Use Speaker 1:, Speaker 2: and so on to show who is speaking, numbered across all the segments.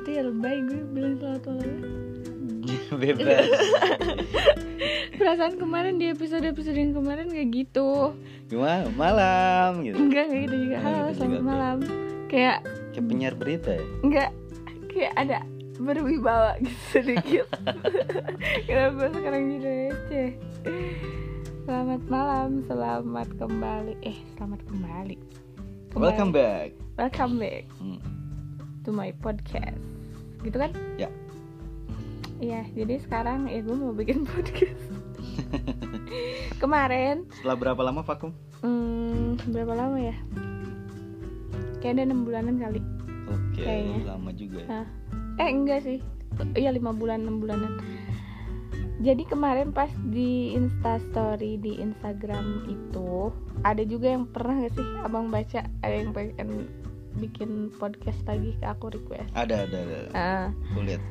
Speaker 1: gitu ya lebay gue bilang selamat malam.
Speaker 2: bebas
Speaker 1: Perasaan kemarin di episode-episode yang kemarin kayak gitu.
Speaker 2: gimana malam gitu
Speaker 1: Enggak kayak gitu juga. Halo,
Speaker 2: gitu
Speaker 1: selamat
Speaker 2: juga.
Speaker 1: malam. Kayak
Speaker 2: kayak penyiar berita ya
Speaker 1: enggak kayak ada berwibawa gitu sedikit. Kenapa sekarang jadi receh? Selamat malam, selamat kembali. Eh, selamat kembali. Kembali.
Speaker 2: welcome back
Speaker 1: Welcome back.
Speaker 2: Hmm.
Speaker 1: To my podcast. Gitu kan?
Speaker 2: Ya.
Speaker 1: iya jadi sekarang ya gue mau bikin podcast. Kemarin.
Speaker 2: Setelah berapa lama vakum?
Speaker 1: Hmm, berapa lama ya? Kayak ada enam bulanan kali.
Speaker 2: Oke
Speaker 1: Kayaknya.
Speaker 2: lama juga ya.
Speaker 1: Nah. eh enggak sih. Iya lima bulan enam bulanan. Jadi kemarin pas di instastory di Instagram itu ada juga yang pernah gak sih abang baca ada yang pengen bikin podcast lagi ke aku request.
Speaker 2: Ada ada ada.
Speaker 1: Ah.
Speaker 2: aku lihat.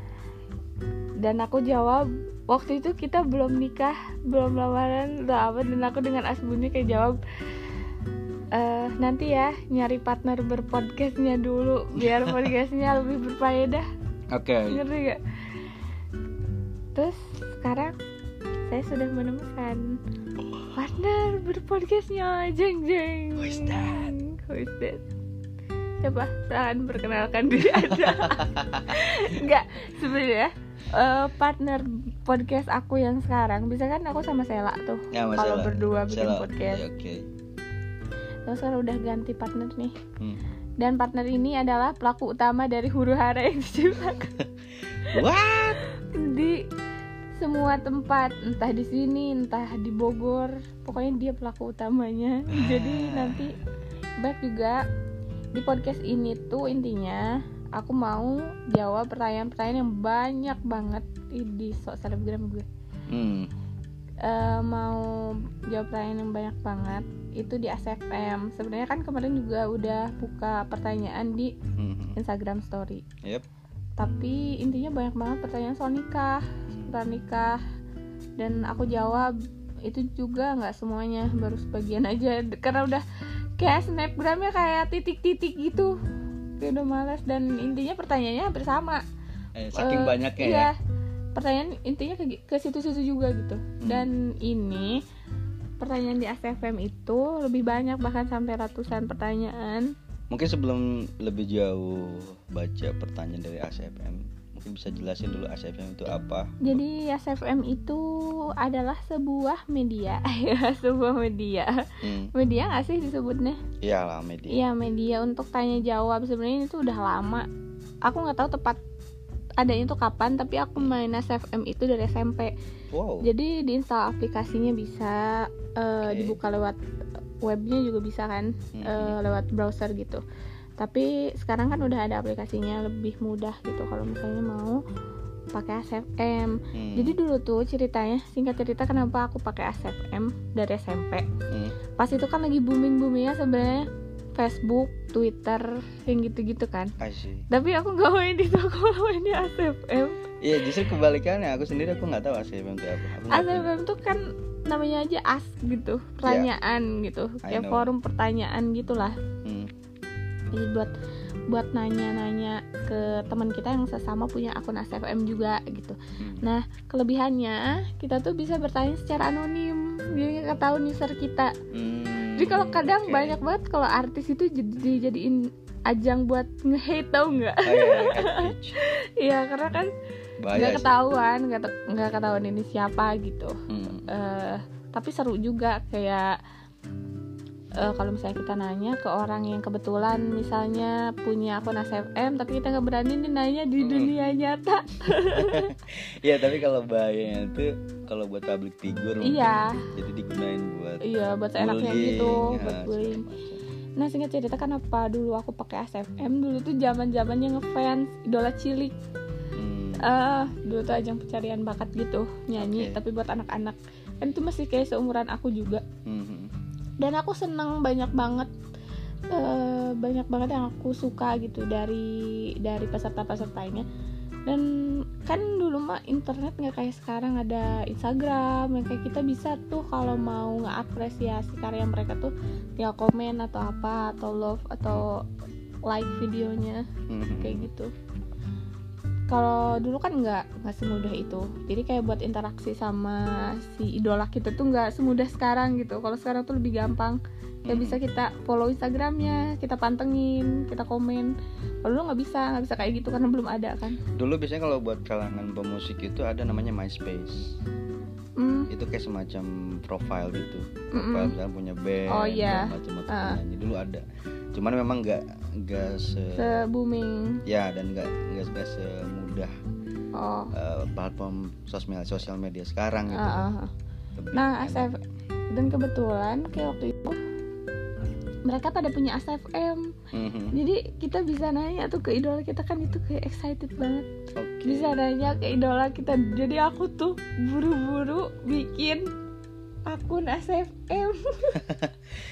Speaker 1: Dan aku jawab waktu itu kita belum nikah belum lamaran udah apa dan aku dengan asbuni kayak jawab "Eh, nanti ya nyari partner berpodcastnya dulu biar podcastnya lebih berfaedah.
Speaker 2: Oke.
Speaker 1: Ngerti gak terus sekarang saya sudah menemukan partner berpodcastnya jeng jeng.
Speaker 2: Who is that?
Speaker 1: Who is that? Siapa silahkan perkenalkan diri anda. Enggak, sebenarnya eh, partner podcast aku yang sekarang bisa kan aku sama Sela tuh?
Speaker 2: Ya
Speaker 1: kalau berdua bikin
Speaker 2: Salah.
Speaker 1: podcast.
Speaker 2: Ya, oke.
Speaker 1: Terus sekarang udah ganti partner nih.
Speaker 2: Hmm.
Speaker 1: dan partner ini adalah pelaku utama dari huru hara yang diciptakan.
Speaker 2: What?
Speaker 1: Di semua tempat entah di sini entah di Bogor pokoknya dia pelaku utamanya. Jadi nanti baik juga di podcast ini tuh intinya aku mau jawab pertanyaan-pertanyaan yang banyak banget di, sok selebgram gue
Speaker 2: hmm.
Speaker 1: Eh, mau jawab pertanyaan yang banyak banget itu di ASFM sebenarnya kan kemarin juga udah buka pertanyaan di
Speaker 2: Hmm.
Speaker 1: Instagram Story
Speaker 2: Yep.
Speaker 1: tapi intinya banyak banget pertanyaan soal nikah seputar nikah dan aku jawab itu juga nggak semuanya baru sebagian aja karena udah kayak snapgramnya kayak titik-titik gitu. Kayak udah males dan intinya pertanyaannya hampir sama.
Speaker 2: Eh, saking
Speaker 1: Eh,
Speaker 2: banyaknya
Speaker 1: iya.
Speaker 2: ya
Speaker 1: pertanyaan intinya ke, ke situ-situ juga gitu.
Speaker 2: Hmm.
Speaker 1: dan ini pertanyaan di ASFM itu lebih banyak bahkan sampai ratusan pertanyaan.
Speaker 2: Mungkin sebelum lebih jauh baca pertanyaan dari ACFM mungkin bisa jelasin dulu ACFM itu apa
Speaker 1: Jadi SFM itu adalah sebuah media, ya sebuah media.
Speaker 2: hmm.
Speaker 1: Media nggak sih disebutnya?
Speaker 2: iyalah media
Speaker 1: Iya media untuk tanya jawab. Sebenarnya itu udah lama. Aku nggak tahu tepat adanya itu kapan, tapi aku main SFM itu dari SMP.
Speaker 2: wow
Speaker 1: Jadi diinstal aplikasinya bisa, eh,
Speaker 2: Oke.
Speaker 1: dibuka lewat webnya juga bisa kan,
Speaker 2: Mhm.
Speaker 1: eh, lewat browser gitu. Tapi sekarang kan udah ada aplikasinya lebih mudah gitu kalau misalnya mau pakai SFM.
Speaker 2: Hmm.
Speaker 1: Jadi dulu tuh ceritanya singkat cerita kenapa aku pakai ASFM dari SMP.
Speaker 2: Hmm.
Speaker 1: Pas itu kan lagi booming boomingnya sebenarnya Facebook, Twitter, yang gitu-gitu kan.
Speaker 2: See.
Speaker 1: Tapi aku nggak main di toko, aku main di ASFM.
Speaker 2: Iya justru kebalikannya aku sendiri aku nggak tahu ACFM itu apa. Aku.
Speaker 1: ASFM tuh kan namanya aja as gitu, pertanyaan gitu,
Speaker 2: I
Speaker 1: kayak forum pertanyaan gitulah. Buat buat nanya-nanya ke teman kita yang sesama punya akun ASFM juga gitu.
Speaker 2: Hmm.
Speaker 1: Nah, kelebihannya kita tuh bisa bertanya secara anonim, jadi nggak tahu user kita.
Speaker 2: Hmm,
Speaker 1: Jadi kalau kadang
Speaker 2: oke.
Speaker 1: banyak banget kalau artis itu jadi dijadiin ajang buat nge-hate tau nggak?
Speaker 2: Oh, iya, catfish.
Speaker 1: Iya karena kan nggak ketahuan, nggak ketahuan ini siapa gitu.
Speaker 2: Hmm.
Speaker 1: Eh, tapi seru juga kayak eh, kalau misalnya kita nanya ke orang yang kebetulan misalnya punya akun ASFM tapi kita nggak berani nih nanya di
Speaker 2: Hmm.
Speaker 1: dunia nyata.
Speaker 2: Iya tapi kalau bahayanya itu kalau buat public figure
Speaker 1: Iya.
Speaker 2: jadi digunain buat
Speaker 1: Iya buat enaknya
Speaker 2: bullying,
Speaker 1: gitu,
Speaker 2: ya,
Speaker 1: buat
Speaker 2: segala
Speaker 1: bullying. Nah singkat cerita kenapa dulu aku pakai ASFM dulu tuh zaman zamannya ngefans idola cilik.
Speaker 2: Hmm.
Speaker 1: eh dulu tuh ajang pencarian bakat gitu nyanyi
Speaker 2: Oke.
Speaker 1: tapi buat anak-anak kan itu masih kayak seumuran aku juga
Speaker 2: Hmm.
Speaker 1: Dan aku seneng banyak banget eh banyak banget yang aku suka gitu dari dari peserta-pesertanya dan kan dulu mah internet nggak kayak sekarang ada Instagram yang kayak kita bisa tuh kalau mau ngeapresiasi karya mereka tuh tinggal komen atau apa atau love atau like videonya
Speaker 2: Mhm.
Speaker 1: kayak gitu kalau dulu kan nggak nggak semudah itu. Jadi kayak buat interaksi sama si idola kita tuh nggak semudah sekarang gitu. Kalau sekarang tuh lebih gampang. Kayak
Speaker 2: Mhm.
Speaker 1: bisa kita follow instagramnya kita pantengin kita komen. Kalau dulu nggak bisa nggak bisa kayak gitu karena belum ada kan.
Speaker 2: Dulu biasanya kalau buat kalangan pemusik itu ada namanya MySpace
Speaker 1: Hmm,
Speaker 2: itu kayak semacam profile gitu profile misalnya punya band
Speaker 1: Oh, iya.
Speaker 2: macam macam
Speaker 1: Ah.
Speaker 2: penyanyi dulu ada cuman memang nggak nggak se,
Speaker 1: se booming
Speaker 2: ya dan nggak nggak semudah
Speaker 1: oh
Speaker 2: eh, platform sosial sosial media sekarang gitu
Speaker 1: ah.
Speaker 2: Lebih
Speaker 1: nah. ASF dan kebetulan kayak waktu itu mereka pada punya ASFM
Speaker 2: Mhm.
Speaker 1: jadi kita bisa nanya tuh ke idola kita kan itu kayak excited banget
Speaker 2: Oke.
Speaker 1: Bisa nanya ke idola kita jadi aku tuh buru-buru bikin akun ASFM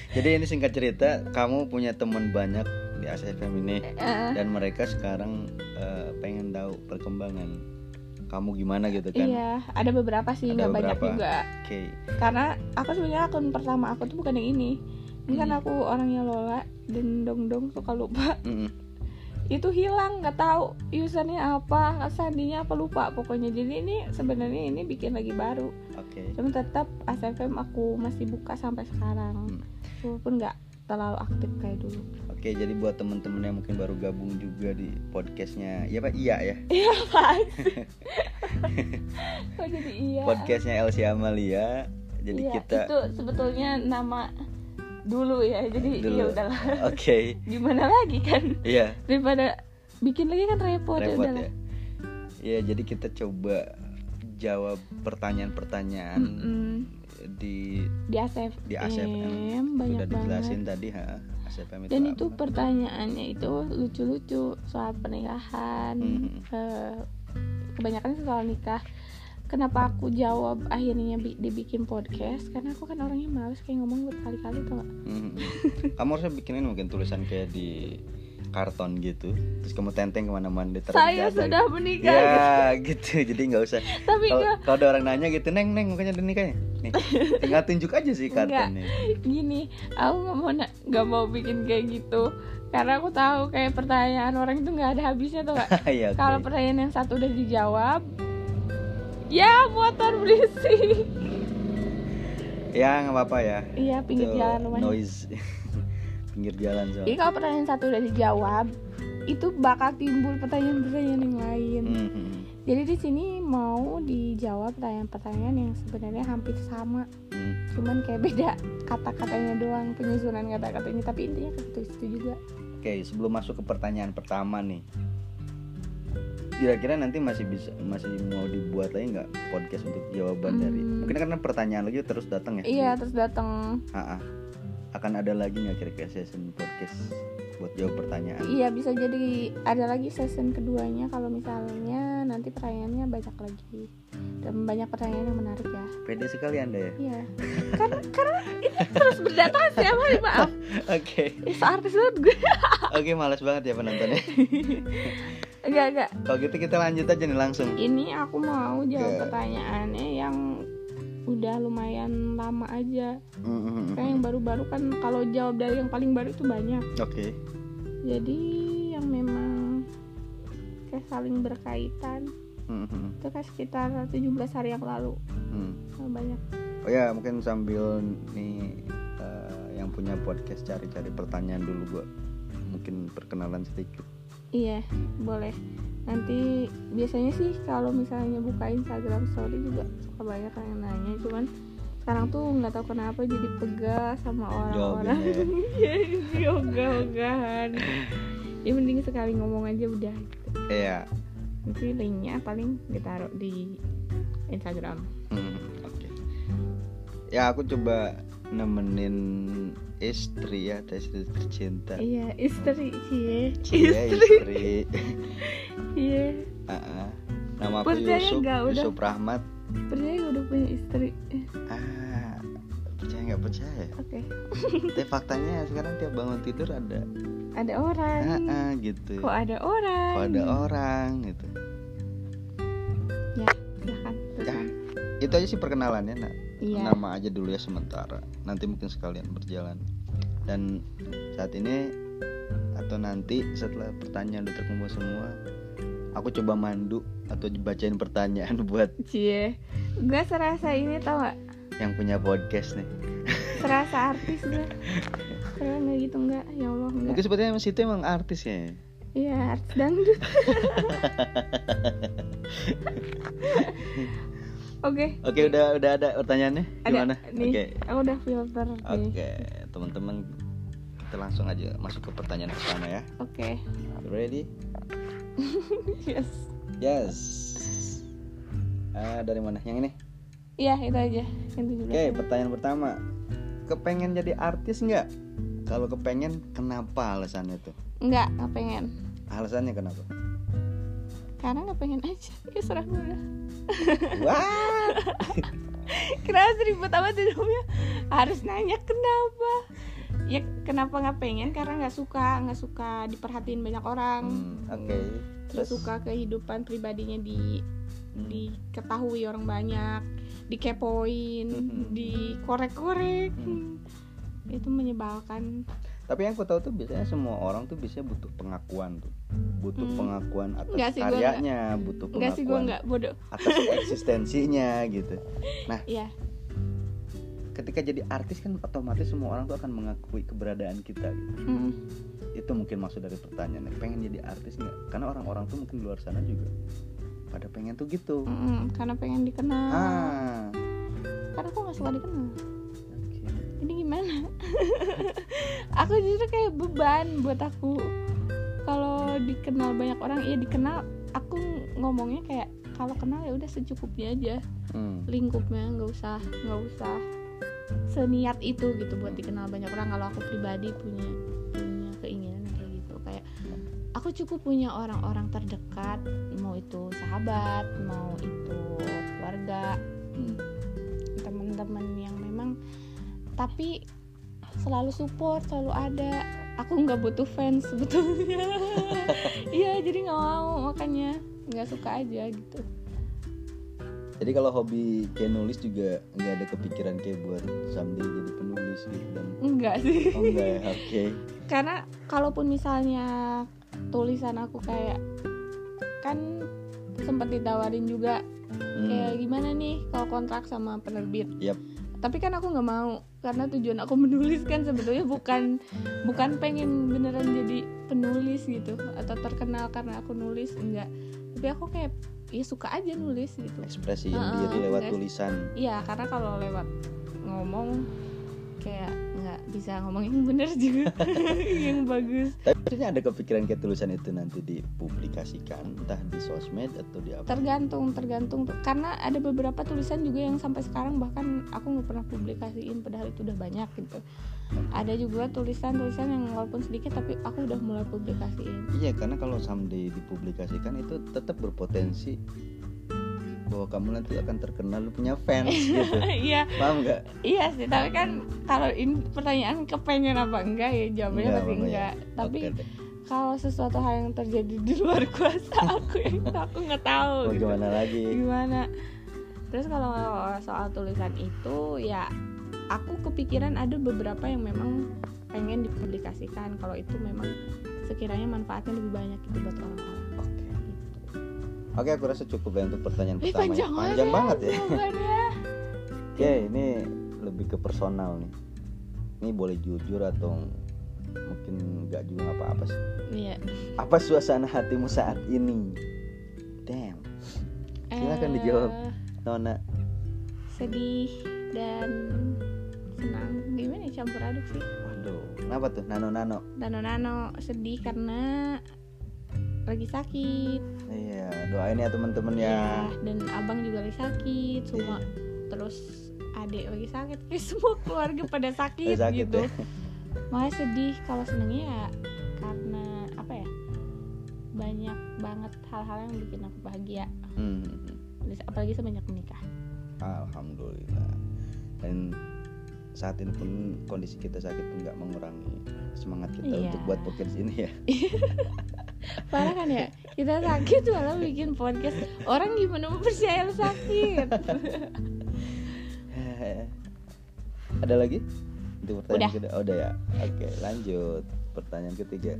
Speaker 2: Jadi ini singkat cerita, kamu punya teman banyak di ASFM ini
Speaker 1: Eh,
Speaker 2: dan mereka sekarang eh, pengen tahu perkembangan kamu gimana gitu kan?
Speaker 1: iya ada beberapa sih nggak banyak juga
Speaker 2: Oke.
Speaker 1: karena aku sebenarnya akun pertama aku tuh bukan yang ini ini kan
Speaker 2: Hmm.
Speaker 1: aku orangnya Lola dan dong dong suka lupa
Speaker 2: Mm-mm.
Speaker 1: Itu hilang nggak tahu usernya apa sandinya apa lupa pokoknya. Jadi ini sebenarnya ini bikin lagi baru.
Speaker 2: Oke.
Speaker 1: cuma tetap ASFM aku masih buka sampai sekarang.
Speaker 2: Hmm.
Speaker 1: walaupun nggak terlalu aktif kayak dulu.
Speaker 2: Oke, jadi buat temen-temen yang mungkin baru gabung juga di podcastnya, iya pak, iya ya,
Speaker 1: iya sih kok jadi iya?
Speaker 2: Podcastnya Elsie Amalia. Jadi
Speaker 1: Iya,
Speaker 2: kita,
Speaker 1: itu sebetulnya nama dulu ya jadi
Speaker 2: Dulu.
Speaker 1: ya udahlah
Speaker 2: oke,
Speaker 1: gimana lagi kan
Speaker 2: iya
Speaker 1: daripada bikin lagi kan repot, ya
Speaker 2: repot
Speaker 1: udahlah
Speaker 2: ya. Iya, jadi kita coba jawab pertanyaan-pertanyaan
Speaker 1: Mm-mm.
Speaker 2: di
Speaker 1: di ASFM,
Speaker 2: di ASFM
Speaker 1: banyak
Speaker 2: sudah dijelasin
Speaker 1: banget
Speaker 2: tadi ha ASFM itu
Speaker 1: dan
Speaker 2: apa.
Speaker 1: itu pertanyaannya itu lucu-lucu soal pernikahan
Speaker 2: Mhm.
Speaker 1: eh, kebanyakan soal nikah kenapa aku jawab akhirnya bi- dibikin podcast? Karena aku kan orangnya males kayak ngomong berkali-kali tuh?
Speaker 2: Mhm. kamu harusnya bikinin mungkin tulisan kayak di karton gitu. Terus kamu tenteng ke mana-mana di
Speaker 1: saya sudah menikah
Speaker 2: ya gitu. Jadi nggak usah.
Speaker 1: Tapi
Speaker 2: kalau
Speaker 1: enggak
Speaker 2: kalau ada orang nanya gitu neng neng makanya udah nikahnya? Nih tinggal tunjuk aja sih kartonnya
Speaker 1: gini aku nggak mau nggak mau bikin kayak gitu. Karena aku tahu kayak pertanyaan orang itu nggak ada habisnya tuh nggak
Speaker 2: ya oke.
Speaker 1: kalau pertanyaan yang satu udah dijawab ya motor berisik.
Speaker 2: Ya nggak apa-apa ya.
Speaker 1: Iya pinggir
Speaker 2: Itu
Speaker 1: jalan rumahnya.
Speaker 2: noise. Pinggir jalan
Speaker 1: jadi
Speaker 2: soalnya
Speaker 1: kalau pertanyaan satu udah dijawab itu bakal timbul pertanyaan-pertanyaan yang lain.
Speaker 2: Mhm.
Speaker 1: jadi di sini mau dijawab pertanyaan-pertanyaan yang sebenarnya hampir sama.
Speaker 2: Hmm.
Speaker 1: cuman kayak beda kata-katanya doang penyusunan kata-katanya. Tapi intinya ke situ juga.
Speaker 2: Oke, sebelum masuk ke pertanyaan pertama nih, kira-kira nanti masih bisa masih mau dibuat lagi nggak podcast untuk jawaban dari?
Speaker 1: Hmm.
Speaker 2: Mungkin karena pertanyaan lagi terus datang ya.
Speaker 1: iya terus datang.
Speaker 2: Akan ada lagi nggak kira-kira session podcast buat jawab pertanyaan?
Speaker 1: Iya bisa jadi ada lagi season keduanya kalau misalnya nanti pertanyaannya banyak lagi dan banyak pertanyaan yang menarik ya.
Speaker 2: Pede sekali anda ya.
Speaker 1: Iya. kan karena ini terus berdatangan setiap hari maaf.
Speaker 2: Oke,
Speaker 1: so artis banget gue.
Speaker 2: oke malas banget ya penontonnya.
Speaker 1: enggak enggak.
Speaker 2: Kalau gitu kita lanjut aja nih langsung.
Speaker 1: Ini aku mau jawab
Speaker 2: Oke.
Speaker 1: pertanyaannya yang udah lumayan lama aja.
Speaker 2: Mhm.
Speaker 1: Kayak yang baru-baru kan kalau jawab dari yang paling baru itu banyak.
Speaker 2: Oke.
Speaker 1: Jadi yang memang kayak saling berkaitan
Speaker 2: Mhm.
Speaker 1: itu kan sekitar 17 hari yang lalu.
Speaker 2: Hmm.
Speaker 1: Oh, banyak.
Speaker 2: Oh ya mungkin sambil nih eh, yang punya podcast cari-cari pertanyaan dulu gua mungkin perkenalan sedikit.
Speaker 1: Iya, boleh. Nanti biasanya sih kalau misalnya buka Instagram story juga suka banyak yang nanya, cuman sekarang tuh nggak tahu kenapa jadi pegas sama orang-orang.
Speaker 2: Jawabinnya
Speaker 1: Iya, ogah-ogahan. Ya mending sekali ngomong aja udah. Gitu.
Speaker 2: Iya.
Speaker 1: Nanti linknya paling ditaruh di Instagram.
Speaker 2: Hmm, Oke. Ya aku coba nemenin istri ya, istri tercinta.
Speaker 1: Iya, istri.
Speaker 2: Iya istri.
Speaker 1: Iya.
Speaker 2: Ah, ah. Nama aku
Speaker 1: Percaya
Speaker 2: Yusuf,
Speaker 1: nggak udah?
Speaker 2: Yusuf Rahmat.
Speaker 1: Percaya gak udah punya istri?
Speaker 2: Ah, percaya nggak percaya?
Speaker 1: Oke.
Speaker 2: Tapi faktanya sekarang tiap bangun tidur ada,
Speaker 1: Ada orang.
Speaker 2: ah, ah, gitu.
Speaker 1: Kok ada orang?
Speaker 2: Kok ada orang gitu.
Speaker 1: silahkan
Speaker 2: Ya, itu aja sih perkenalannya nak
Speaker 1: iya.
Speaker 2: Nama aja dulu ya sementara. Nanti mungkin sekalian berjalan. Dan saat ini atau nanti setelah pertanyaan udah terkumpul semua aku coba mandu atau bacain pertanyaan buat
Speaker 1: cie. Gue serasa ini tau gak
Speaker 2: yang punya podcast nih.
Speaker 1: Serasa artis gue Padahal nggak gitu nggak? Ya Allah nggak.
Speaker 2: Mungkin sepertinya Mas itu emang artis ya?
Speaker 1: Iya artis dangdut oke.
Speaker 2: Oke udah udah ada pertanyaannya?
Speaker 1: Ada.
Speaker 2: Gimana? Oke.
Speaker 1: aku udah filter
Speaker 2: oke teman-teman kita langsung aja masuk ke pertanyaan pertama ya.
Speaker 1: Oke.
Speaker 2: You ready?
Speaker 1: Yes.
Speaker 2: Yes. Ah, dari mana? Yang ini?
Speaker 1: Iya itu aja.
Speaker 2: Oke,
Speaker 1: 17
Speaker 2: pertanyaan pertama. Kepengen jadi artis nggak? Kalau kepengen, kenapa alasannya tuh?
Speaker 1: nggak nggak pengen.
Speaker 2: Alasannya kenapa?
Speaker 1: Karena nggak pengen aja. Ya serah gue udah
Speaker 2: Wah,
Speaker 1: kenapa ribet amat hidupnya harus nanya kenapa. Ya kenapa nggak pengen? Karena nggak suka nggak suka diperhatiin banyak orang.
Speaker 2: Hmm, oke.
Speaker 1: nggak suka kehidupan pribadinya di
Speaker 2: Hmm.
Speaker 1: diketahui orang banyak dikepoin
Speaker 2: Mhm.
Speaker 1: dikorek-korek.
Speaker 2: Hmm.
Speaker 1: itu menyebalkan
Speaker 2: Tapi yang aku tahu tuh biasanya semua orang tuh bisa butuh pengakuan tuh, butuh
Speaker 1: Hmm.
Speaker 2: pengakuan atas
Speaker 1: Enggak sih, gua
Speaker 2: karyanya, butuh
Speaker 1: enggak sih
Speaker 2: pengakuan
Speaker 1: nggak bodoh
Speaker 2: atas eksistensinya gitu.
Speaker 1: ya
Speaker 2: Ketika jadi artis kan otomatis semua orang tuh akan mengakui keberadaan kita. Gitu.
Speaker 1: mm,
Speaker 2: Itu mungkin maksud dari pertanyaannya. Pengen jadi artis nggak? Karena orang-orang tuh mungkin di luar sana juga pada pengen tuh gitu.
Speaker 1: mm, karena pengen dikenal
Speaker 2: Ah,
Speaker 1: karena aku nggak suka dikenal. Ini gimana? Aku justru kayak beban buat aku. Kalau dikenal banyak orang iya dikenal aku ngomongnya kayak kalau kenal ya udah secukupnya aja.
Speaker 2: Hmm.
Speaker 1: lingkupnya nggak usah nggak usah seniat itu gitu buat dikenal banyak orang. Kalau aku pribadi punya punya keinginan kayak gitu. Kayak aku cukup punya orang-orang terdekat mau itu sahabat mau itu keluarga
Speaker 2: Hmm.
Speaker 1: teman-teman yang memang tapi selalu support selalu ada. Aku nggak butuh fans sebetulnya. Iya jadi nggak mau makanya nggak suka aja gitu.
Speaker 2: Jadi kalau hobi kayak nulis juga nggak ada kepikiran kayak buat someday jadi penulis gitu dan
Speaker 1: enggak sih.
Speaker 2: Oh enggak ya oke.
Speaker 1: Karena kalaupun misalnya tulisan aku kayak kan sempat ditawarin juga
Speaker 2: Hmm.
Speaker 1: kayak gimana nih kalau kontrak sama penerbit?
Speaker 2: Yap.
Speaker 1: Tapi kan aku nggak mau karena tujuan aku menulis kan sebetulnya bukan bukan pengen beneran jadi penulis gitu atau terkenal karena aku nulis enggak. Tapi aku kayak ya suka aja nulis gitu.
Speaker 2: Ekspresi
Speaker 1: Heeh,
Speaker 2: diri lewat tulisan.
Speaker 1: iya karena kalau lewat ngomong kayak bisa ngomong yang bener juga yang bagus.
Speaker 2: Tapi ada kepikiran kayak tulisan itu nanti dipublikasikan entah di sosmed atau di apa?
Speaker 1: Tergantung tergantung. Tuh karena ada beberapa tulisan juga yang sampai sekarang bahkan aku nggak pernah publikasiin padahal itu udah banyak gitu. Ada juga tulisan-tulisan yang walaupun sedikit tapi aku udah mulai publikasiin.
Speaker 2: Iya karena kalau someday dipublikasikan itu tetap berpotensi bahwa kamu nanti akan terkenal lu punya fans gitu.
Speaker 1: Iya.
Speaker 2: Paham nggak?
Speaker 1: Iya sih tapi kan kalau ini pertanyaan kepengen apa enggak ya jawabannya pasti
Speaker 2: Bang, ya.
Speaker 1: enggak. Tapi
Speaker 2: deh.
Speaker 1: kalau sesuatu hal yang terjadi di luar kuasa aku ya aku nggak tahu
Speaker 2: mau
Speaker 1: gitu.
Speaker 2: gimana lagi?
Speaker 1: Gimana? Terus kalau soal tulisan itu ya aku kepikiran ada beberapa yang memang pengen dipublikasikan. Kalau itu memang sekiranya manfaatnya lebih banyak gitu buat orang-orang
Speaker 2: oke aku rasa cukup ya untuk pertanyaan pertama ya.
Speaker 1: panjang,
Speaker 2: panjang banget ya
Speaker 1: jawabannya.
Speaker 2: Oke, ini lebih ke personal nih. Ini boleh jujur atau mungkin nggak juga apa-apa sih.
Speaker 1: Iya.
Speaker 2: Apa suasana hatimu saat ini? Damn, Silakan
Speaker 1: Eh,
Speaker 2: dijawab. Nona.
Speaker 1: sedih dan senang gimana ya campur aduk sih
Speaker 2: Waduh, kenapa tuh? Nano-nano.
Speaker 1: nano nano sedih karena lagi sakit
Speaker 2: Iya, doain ya teman-teman ya.
Speaker 1: ya dan abang juga lagi sakit semua
Speaker 2: Iya.
Speaker 1: terus adik lagi sakit Terus semua keluarga pada sakit,
Speaker 2: sakit
Speaker 1: gitu
Speaker 2: ya.
Speaker 1: makanya sedih kalau senengnya ya karena apa ya banyak banget hal-hal yang bikin aku bahagia
Speaker 2: Hmm.
Speaker 1: apalagi semenjak menikah
Speaker 2: Alhamdulillah. Dan saat ini pun kondisi kita sakit pun nggak mengurangi semangat kita
Speaker 1: Iya.
Speaker 2: untuk buat podcast ini ya.
Speaker 1: parah kan ya? Kita sakit malah bikin podcast. Orang gimana mau percaya lu sakit?
Speaker 2: Ada lagi? Itu pertanyaan
Speaker 1: Udah.
Speaker 2: kedua oh, udah ya. Oke lanjut. Pertanyaan ketiga.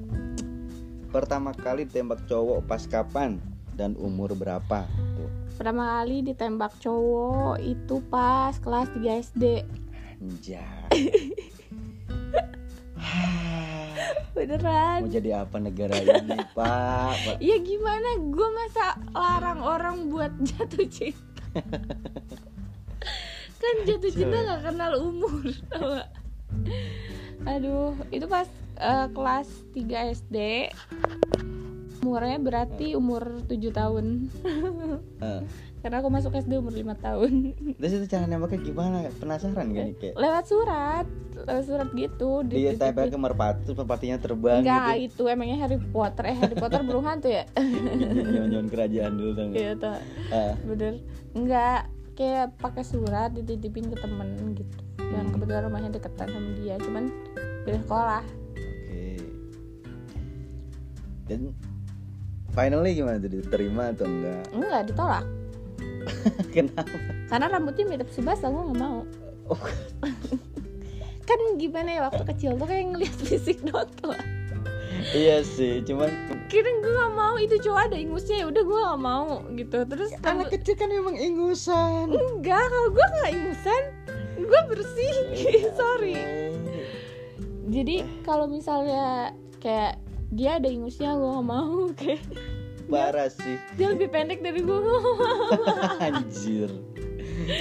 Speaker 2: Pertama kali tembak cowok pas kapan? Dan umur berapa? Tuh.
Speaker 1: Pertama kali ditembak cowok itu pas kelas 3 SD
Speaker 2: anjay.
Speaker 1: Beneran.
Speaker 2: Mau jadi apa negara ini pak,
Speaker 1: ya gimana? Gue masa larang orang buat jatuh cinta. Kan jatuh cinta nggak kenal umur tau gak? aduh itu pas eh, kelas 3 SD umurnya berarti umur 7 tahun.
Speaker 2: Eh,
Speaker 1: karena aku masuk SD umur 5 tahun.
Speaker 2: Terus itu cara nembaknya gimana? Penasaran gak nih kayak
Speaker 1: lewat surat. Lewat surat gitu
Speaker 2: dia
Speaker 1: dititipin.
Speaker 2: tempel ke merpati terus merpatinya terbang
Speaker 1: Enggak,
Speaker 2: gitu.
Speaker 1: itu emangnya Harry Potter. Eh Harry Potter belum hantu ya?
Speaker 2: Nyon-nyon kerajaan dulu dong
Speaker 1: Iya tuh
Speaker 2: Ah,
Speaker 1: bener. Enggak kayak pakai surat dititipin ke temen gitu. Yang
Speaker 2: Hmm.
Speaker 1: kebetulan rumahnya deketan sama dia cuman beda sekolah.
Speaker 2: Oke. Dan finally gimana tuh? Diterima atau enggak
Speaker 1: enggak ditolak
Speaker 2: kenapa?
Speaker 1: Karena rambutnya mirip Subasa gue nggak mau.
Speaker 2: Oh,
Speaker 1: kan gimana ya waktu kecil tuh kayak ngeliat fisik Noto
Speaker 2: iya sih cuman
Speaker 1: kira gue nggak mau itu cowok ada ingusnya ya udah gue nggak mau gitu. Terus
Speaker 2: anak
Speaker 1: rambut-
Speaker 2: kecil kan memang ingusan.
Speaker 1: Enggak kalau gue nggak ingusan gue bersih sorry. jadi kalau misalnya kayak dia ada ingusnya gue gak mau kayak
Speaker 2: parah sih.
Speaker 1: Dia lebih pendek dari gue
Speaker 2: anjir.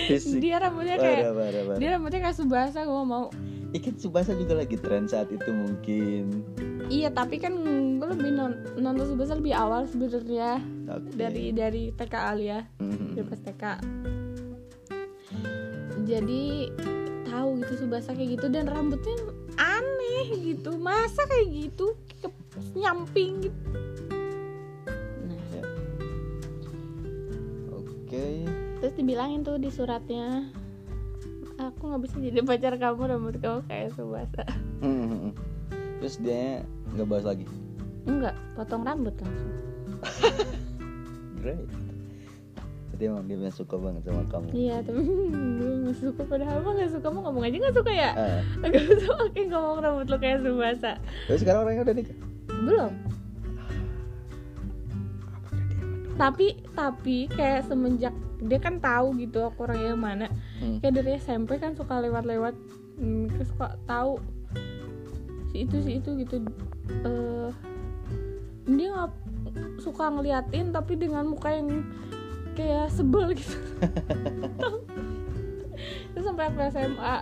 Speaker 2: Fisik
Speaker 1: dia rambutnya kayak
Speaker 2: parah parah. parah
Speaker 1: dia rambutnya kayak subasa gue mau.
Speaker 2: Ikan subasa juga lagi tren saat itu mungkin.
Speaker 1: Iya tapi kan gue lebih non- nonton subasa lebih awal sebenarnya.
Speaker 2: Oke.
Speaker 1: dari dari TK Alia
Speaker 2: Mhm.
Speaker 1: dari pas TK jadi tahu gitu subasa kayak gitu dan rambutnya aneh gitu. Masa kayak gitu? Ke nyamping gitu
Speaker 2: oke.
Speaker 1: Terus dibilangin tuh di suratnya aku nggak bisa jadi pacar kamu rambut kamu kayak subasa
Speaker 2: Mhm. terus dia nggak bahas lagi?
Speaker 1: Enggak potong rambut langsung.
Speaker 2: Great. Jadi emang dia suka banget sama kamu.
Speaker 1: Iya tapi gue nggak suka. Padahal mah nggak suka mau ngomong aja nggak suka ya?
Speaker 2: Ah,
Speaker 1: agak suka oke ngomong rambut lo kayak subasa
Speaker 2: terus sekarang orangnya udah nikah?
Speaker 1: Belum tapi tapi kayak semenjak dia kan tahu gitu aku orangnya yang mana.
Speaker 2: Hmm.
Speaker 1: kayak dari SMP kan suka lewat-lewat hmm, terus suka tahu si itu si itu gitu. Eh dia nggak suka ngeliatin tapi dengan muka yang kayak sebel gitu. Terus sampai aku SMA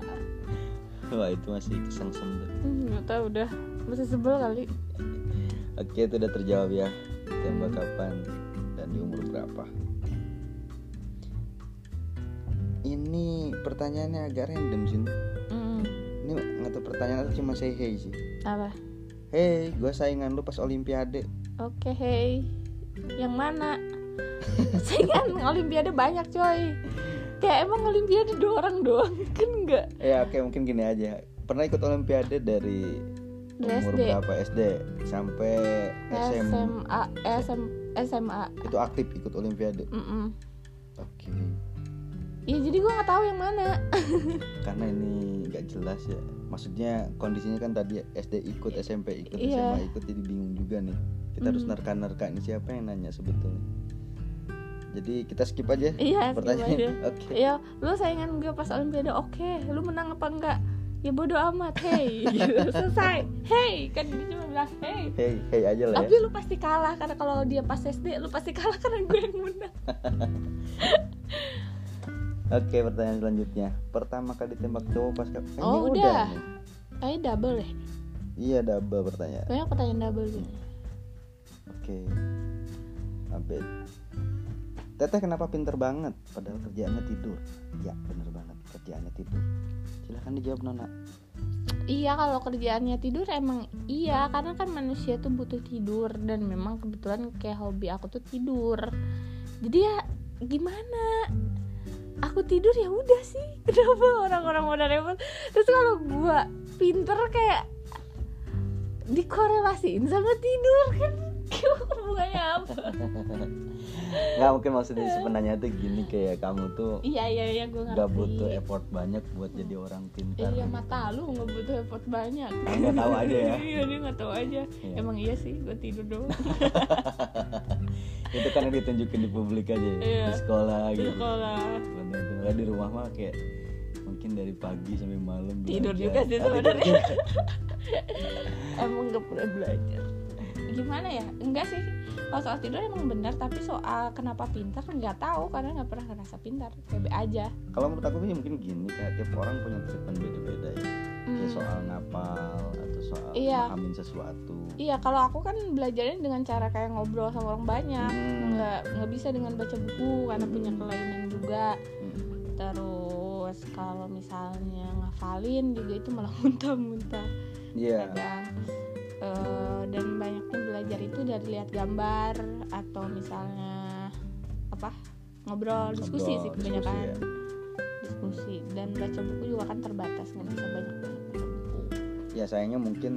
Speaker 2: wah itu masih kesengsem tuh.
Speaker 1: Hmm, nggak tahu udah. Masih sebel kali.
Speaker 2: Oke itu udah terjawab ya. Tembak kapan dan di umur berapa ini pertanyaannya agak random sih
Speaker 1: Hmm,
Speaker 2: ini nggak tahu pertanyaan atau cuma say hey sih
Speaker 1: apa
Speaker 2: hey gue saingan lu pas olimpiade
Speaker 1: Oke, hey. Yang mana? Saingan olimpiade banyak, coy. Kayak emang olimpiade dua orang doang kan enggak?
Speaker 2: ya oke mungkin gini aja pernah ikut olimpiade dari umur
Speaker 1: SD.
Speaker 2: berapa SD sampai SM
Speaker 1: SMA, SM, SMA.
Speaker 2: itu aktif ikut olimpiade
Speaker 1: Mm-mm.
Speaker 2: oke
Speaker 1: Ya jadi gue nggak tahu yang mana.
Speaker 2: karena ini nggak jelas ya maksudnya kondisinya kan tadi SD ikut SMP ikut
Speaker 1: Iya.
Speaker 2: SMA ikut jadi bingung juga nih kita harus
Speaker 1: Hmm.
Speaker 2: nerka-nerka ini siapa yang nanya sebetulnya jadi kita skip aja
Speaker 1: Iya,
Speaker 2: pertanyaan oke
Speaker 1: Ya, lu saingan gue pas olimpiade. Oke, lu menang apa enggak? Ya bodo amat, hey. Gitu. Selesai. Hey, kan dia cuma bilang hey.
Speaker 2: hey hey aja lah
Speaker 1: Tapi
Speaker 2: ya
Speaker 1: lu pasti kalah karena kalau dia pas SD lu pasti kalah karena gue yang menang.
Speaker 2: oke pertanyaan selanjutnya pertama kali tembak cowok pas kap eh,
Speaker 1: Oh, udah.
Speaker 2: nih.
Speaker 1: Kayaknya double deh.
Speaker 2: iya double pertanyaan
Speaker 1: Kayaknya pertanyaan double gitu.
Speaker 2: oke update Teteh kenapa pinter banget padahal kerjaannya tidur ya bener banget kerjaannya tidur silahkan dijawab Nona
Speaker 1: Iya kalau kerjaannya tidur emang iya karena kan manusia tuh butuh tidur dan memang kebetulan kayak hobi aku tuh tidur. Jadi ya gimana? Aku tidur ya udah sih. Kenapa orang-orang pada repot? Terus kalau gua pinter kayak dikorelasiin sama tidur kan hubungannya apa?
Speaker 2: Nggak mungkin maksudnya sebenarnya tuh gini kayak kamu tuh
Speaker 1: iya iya iya gue ngerti.
Speaker 2: nggak butuh effort banyak buat jadi orang pintar.
Speaker 1: Iya mata lu nggak butuh effort banyak.
Speaker 2: Nggak tahu aja ya?
Speaker 1: Iya dia nggak tahu aja.
Speaker 2: Iya.
Speaker 1: emang iya sih gue tidur doang.
Speaker 2: Itu kan yang ditunjukin di publik aja ya,
Speaker 1: Iya.
Speaker 2: di sekolah
Speaker 1: di
Speaker 2: gitu.
Speaker 1: sekolah.
Speaker 2: Bener-bener di rumah mah kayak mungkin dari pagi sampai malam
Speaker 1: Tidur
Speaker 2: belajar.
Speaker 1: juga sih sebenarnya. emang nggak pernah belajar gimana ya enggak sih kalau soal tidur emang benar tapi soal kenapa pintar nggak tahu karena nggak pernah ngerasa pintar bebe aja
Speaker 2: kalau menurut aku sih mungkin gini kayak tiap orang punya treatment beda-beda ya kayak
Speaker 1: Hmm.
Speaker 2: soal ngapal atau soal
Speaker 1: Iya.
Speaker 2: memahami sesuatu
Speaker 1: Iya, kalau aku kan belajarnya dengan cara kayak ngobrol sama orang banyak,
Speaker 2: Hmm.
Speaker 1: nggak nggak bisa dengan baca buku karena punya
Speaker 2: Hmm.
Speaker 1: kelainan juga.
Speaker 2: Hmm.
Speaker 1: Terus kalau misalnya ngafalin juga itu malah muntah-muntah
Speaker 2: Iya
Speaker 1: kadang. Eh, dan banyaknya belajar itu dari lihat gambar atau misalnya apa ngobrol diskusi sih
Speaker 2: Ngobrol,
Speaker 1: kebanyakan
Speaker 2: diskusi ya.
Speaker 1: diskusi dan baca buku juga kan terbatas nggak bisa banyak banyak baca buku.
Speaker 2: ya sayangnya mungkin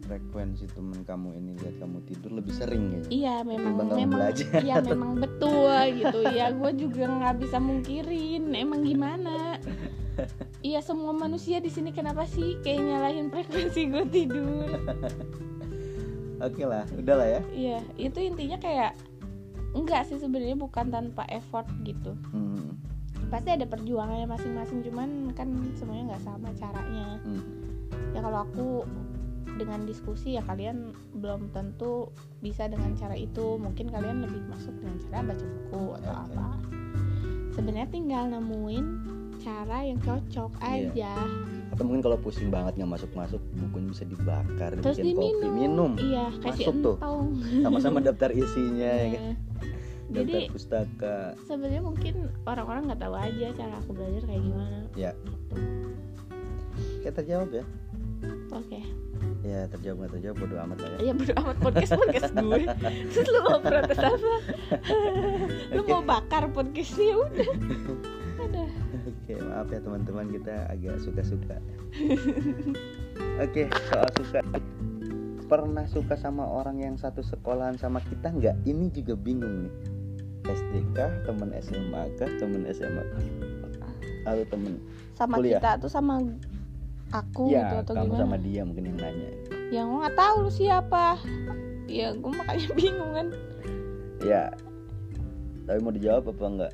Speaker 2: frekuensi temen kamu ini lihat kamu tidur lebih sering ya
Speaker 1: Iya memang memang
Speaker 2: belajar.
Speaker 1: iya memang betul gitu ya gue juga nggak bisa mungkirin emang gimana Iya semua manusia di sini kenapa sih kayak nyalahin frekuensi gue tidur?
Speaker 2: Oke lah udah lah ya.
Speaker 1: Iya itu intinya kayak enggak sih sebenarnya bukan tanpa effort gitu.
Speaker 2: Hmm.
Speaker 1: pasti ada perjuangannya masing-masing cuman kan semuanya nggak sama caranya.
Speaker 2: Hmm.
Speaker 1: ya kalau aku dengan diskusi ya kalian belum tentu bisa dengan cara itu. Mungkin kalian lebih masuk dengan cara baca buku atau apa. Sebenarnya tinggal nemuin cara yang cocok
Speaker 2: Iya.
Speaker 1: aja.
Speaker 2: Atau mungkin kalau pusing banget nggak masuk masuk bukunya bisa dibakar
Speaker 1: terus
Speaker 2: kopi
Speaker 1: diminum.
Speaker 2: minum.
Speaker 1: Iya kasih
Speaker 2: Masuk tuh.
Speaker 1: entong.
Speaker 2: Sama-sama daftar isinya ya kan?
Speaker 1: Nah,
Speaker 2: daftar
Speaker 1: jadi
Speaker 2: pustaka.
Speaker 1: sebenarnya mungkin orang-orang nggak tahu aja cara aku belajar kayak gimana.
Speaker 2: Ya.
Speaker 1: gitu.
Speaker 2: kayak terjawab ya.
Speaker 1: Oke.
Speaker 2: Ya terjawab nggak terjawab bodo amat lah ya.
Speaker 1: Ya bodo amat. Podcast podcast gue. Terus lu mau protes apa? Lu
Speaker 2: Oke.
Speaker 1: mau bakar podcastnya udah ada
Speaker 2: Oke, maaf ya teman-teman kita agak suka-suka. Oke, soal suka. Pernah suka sama orang yang satu sekolahan sama kita nggak? Ini juga bingung nih. SD kah, temen SMA kah, temen SMA atau temen
Speaker 1: sama
Speaker 2: Kuliah.
Speaker 1: kita tuh sama aku gitu
Speaker 2: ya
Speaker 1: atau
Speaker 2: kamu
Speaker 1: gimana
Speaker 2: sama dia mungkin yang nanya.
Speaker 1: ya gue nggak tahu lu siapa ya gue makanya bingung kan
Speaker 2: Ya, tapi mau dijawab apa enggak?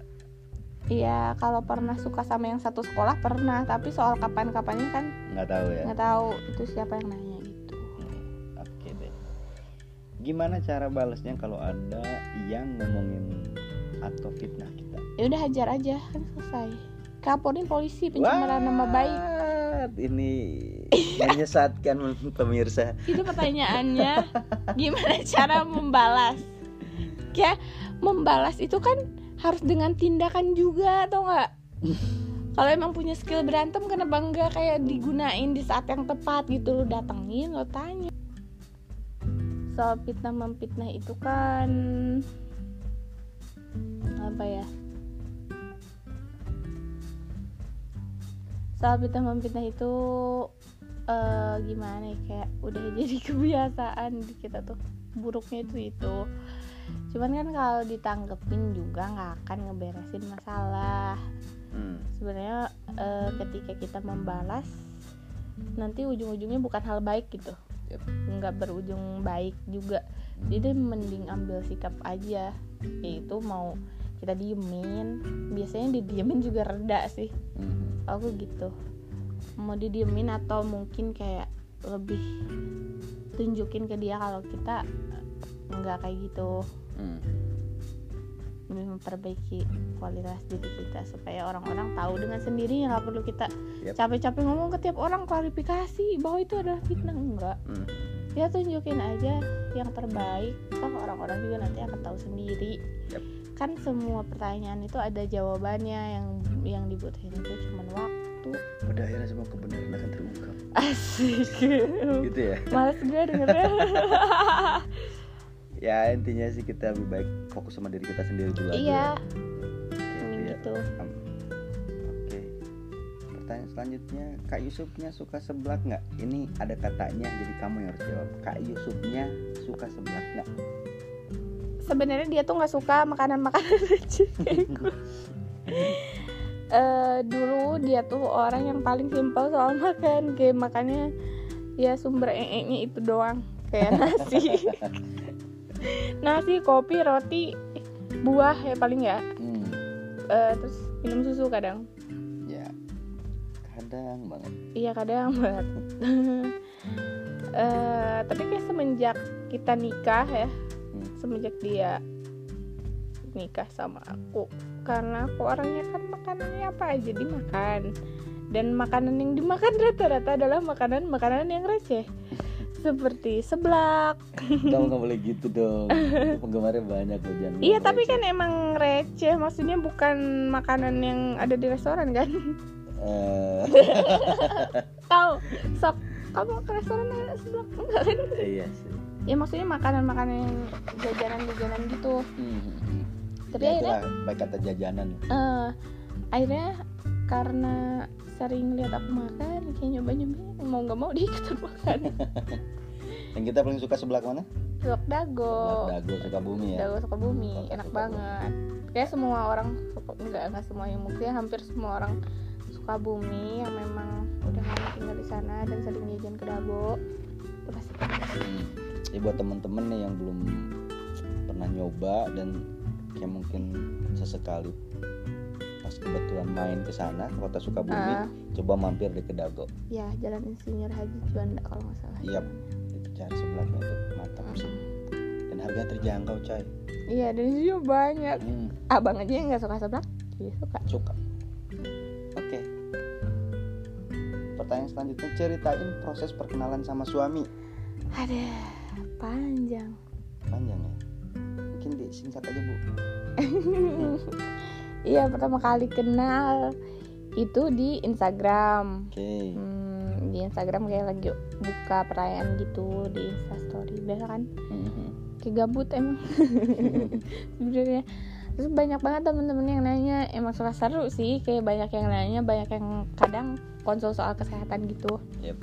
Speaker 1: Iya kalau pernah suka sama yang satu sekolah pernah tapi soal kapan-kapannya kan
Speaker 2: Nggak tahu ya.
Speaker 1: nggak tahu itu siapa yang nanya gitu
Speaker 2: Oke deh. Gimana cara balasnya kalau ada yang ngomongin atau fitnah kita?
Speaker 1: ya udah hajar aja kan selesai kaporin polisi pencemaran nama baik?
Speaker 2: Ini menyesatkan pemirsa.
Speaker 1: itu pertanyaannya gimana cara membalas ya membalas itu kan harus dengan tindakan juga atau nggak? Kalau emang punya skill berantem kenapa enggak kayak digunain di saat yang tepat gitu? Lo datengin lo tanya. Soal fitnah memfitnah itu kan apa ya? Soal fitnah memfitnah itu eh, gimana ya? Kayak udah jadi kebiasaan. Di kita tuh buruknya itu itu cuman kan kalau ditanggepin juga nggak akan ngeberesin masalah.
Speaker 2: Hmm.
Speaker 1: sebenarnya eh, ketika kita membalas nanti ujung-ujungnya bukan hal baik gitu.
Speaker 2: Yep.
Speaker 1: nggak berujung baik juga. Jadi mending ambil sikap aja. Yaitu mau kita diemin. Biasanya didiemin juga reda sih.
Speaker 2: Hmm.
Speaker 1: aku gitu. Mau didiemin atau mungkin kayak lebih tunjukin ke dia kalau kita nggak kayak gitu
Speaker 2: Hmm.
Speaker 1: lebih memperbaiki kualitas diri kita supaya orang-orang tahu dengan sendirinya nggak perlu kita
Speaker 2: Yap.
Speaker 1: capek-capek ngomong ke tiap orang klarifikasi bahwa itu adalah fitnah enggak
Speaker 2: Hmm.
Speaker 1: ya tunjukin aja yang terbaik toh orang-orang juga nanti akan tahu sendiri
Speaker 2: Yap.
Speaker 1: kan semua pertanyaan itu ada jawabannya yang yang dibutuhin itu cuma waktu
Speaker 2: Pada akhirnya semua kebenaran akan terungkap.
Speaker 1: asik
Speaker 2: Gitu ya.
Speaker 1: males gue dengernya
Speaker 2: Ya intinya sih kita lebih baik fokus sama diri kita sendiri dulu aja.
Speaker 1: iya
Speaker 2: ya. Oke,
Speaker 1: gitu
Speaker 2: Oke. Pertanyaan selanjutnya, Kak Yusufnya suka seblak nggak? Ini ada katanya, jadi kamu yang harus jawab. Kak Yusufnya suka seblak nggak?
Speaker 1: sebenarnya dia tuh nggak suka makanan makanan receh kayak gue. Eh, dulu dia tuh orang yang paling simpel soal makan kayak makannya ya sumber ee itu doang kayak nasi nasi kopi roti buah ya paling ya.
Speaker 2: Hmm,
Speaker 1: Eh, terus minum susu kadang.
Speaker 2: Ya kadang banget.
Speaker 1: iya kadang banget. Eh, tapi kayak semenjak kita nikah ya
Speaker 2: Hmm.
Speaker 1: semenjak dia nikah sama aku karena aku orangnya kan makanannya apa aja dimakan. Dan makanan yang dimakan rata-rata adalah makanan-makanan yang receh seperti seblak
Speaker 2: Kamu nggak boleh gitu dong. Penggemarnya banyak loh jangan.
Speaker 1: iya tapi
Speaker 2: receh.
Speaker 1: kan emang receh maksudnya bukan makanan yang ada di restoran kan
Speaker 2: Eh,
Speaker 1: tahu sok kamu ke restoran ada seblak enggak kan
Speaker 2: iya sih.
Speaker 1: ya maksudnya makanan-makanan yang jajanan-jajanan gitu
Speaker 2: Hmm.
Speaker 1: tapi
Speaker 2: ya,
Speaker 1: akhirnya
Speaker 2: baik kata jajanan.
Speaker 1: eh akhirnya karena sering lihat aku makan kayak nyoba nyoba mau nggak mau diikutan makan
Speaker 2: Yang kita paling suka sebelah mana?
Speaker 1: Telur dago
Speaker 2: Dago suka bumi ya.
Speaker 1: dago suka bumi
Speaker 2: Kota
Speaker 1: enak
Speaker 2: Sukabumi.
Speaker 1: banget kayak semua orang suka enggak enggak semua yang mungkin hampir semua orang suka bumi yang memang udah lama tinggal di sana dan sering jajan ke dago itu pasti.
Speaker 2: Hmm. Ya buat temen-temen nih yang belum pernah nyoba dan kayak mungkin sesekali kebetulan main ke sana ke kota Sukabumi,
Speaker 1: Ah.
Speaker 2: coba mampir di Kedago.
Speaker 1: ya jalan insinyur Haji Juanda kalau nggak salah
Speaker 2: Iya, itu cari sebelahnya itu mantap sih. Dan harga terjangkau, coy.
Speaker 1: iya dan itu juga banyak
Speaker 2: Hmm,
Speaker 1: abang aja yang nggak suka seblak jadi suka
Speaker 2: suka. Oke. Pertanyaan selanjutnya ceritain proses perkenalan sama suami.
Speaker 1: ada panjang
Speaker 2: Panjang ya. Mungkin disingkat aja, Bu.
Speaker 1: iya pertama kali kenal itu di Instagram.
Speaker 2: Oke.
Speaker 1: Hmm, di Instagram kayak lagi buka perayaan gitu di Instastory biasa kan?
Speaker 2: Mhm.
Speaker 1: kayak gabut emang sebenarnya. Terus banyak banget temen-temen yang nanya emang suka seru sih. Kayak banyak yang nanya banyak yang kadang konsul soal kesehatan gitu.
Speaker 2: Yep.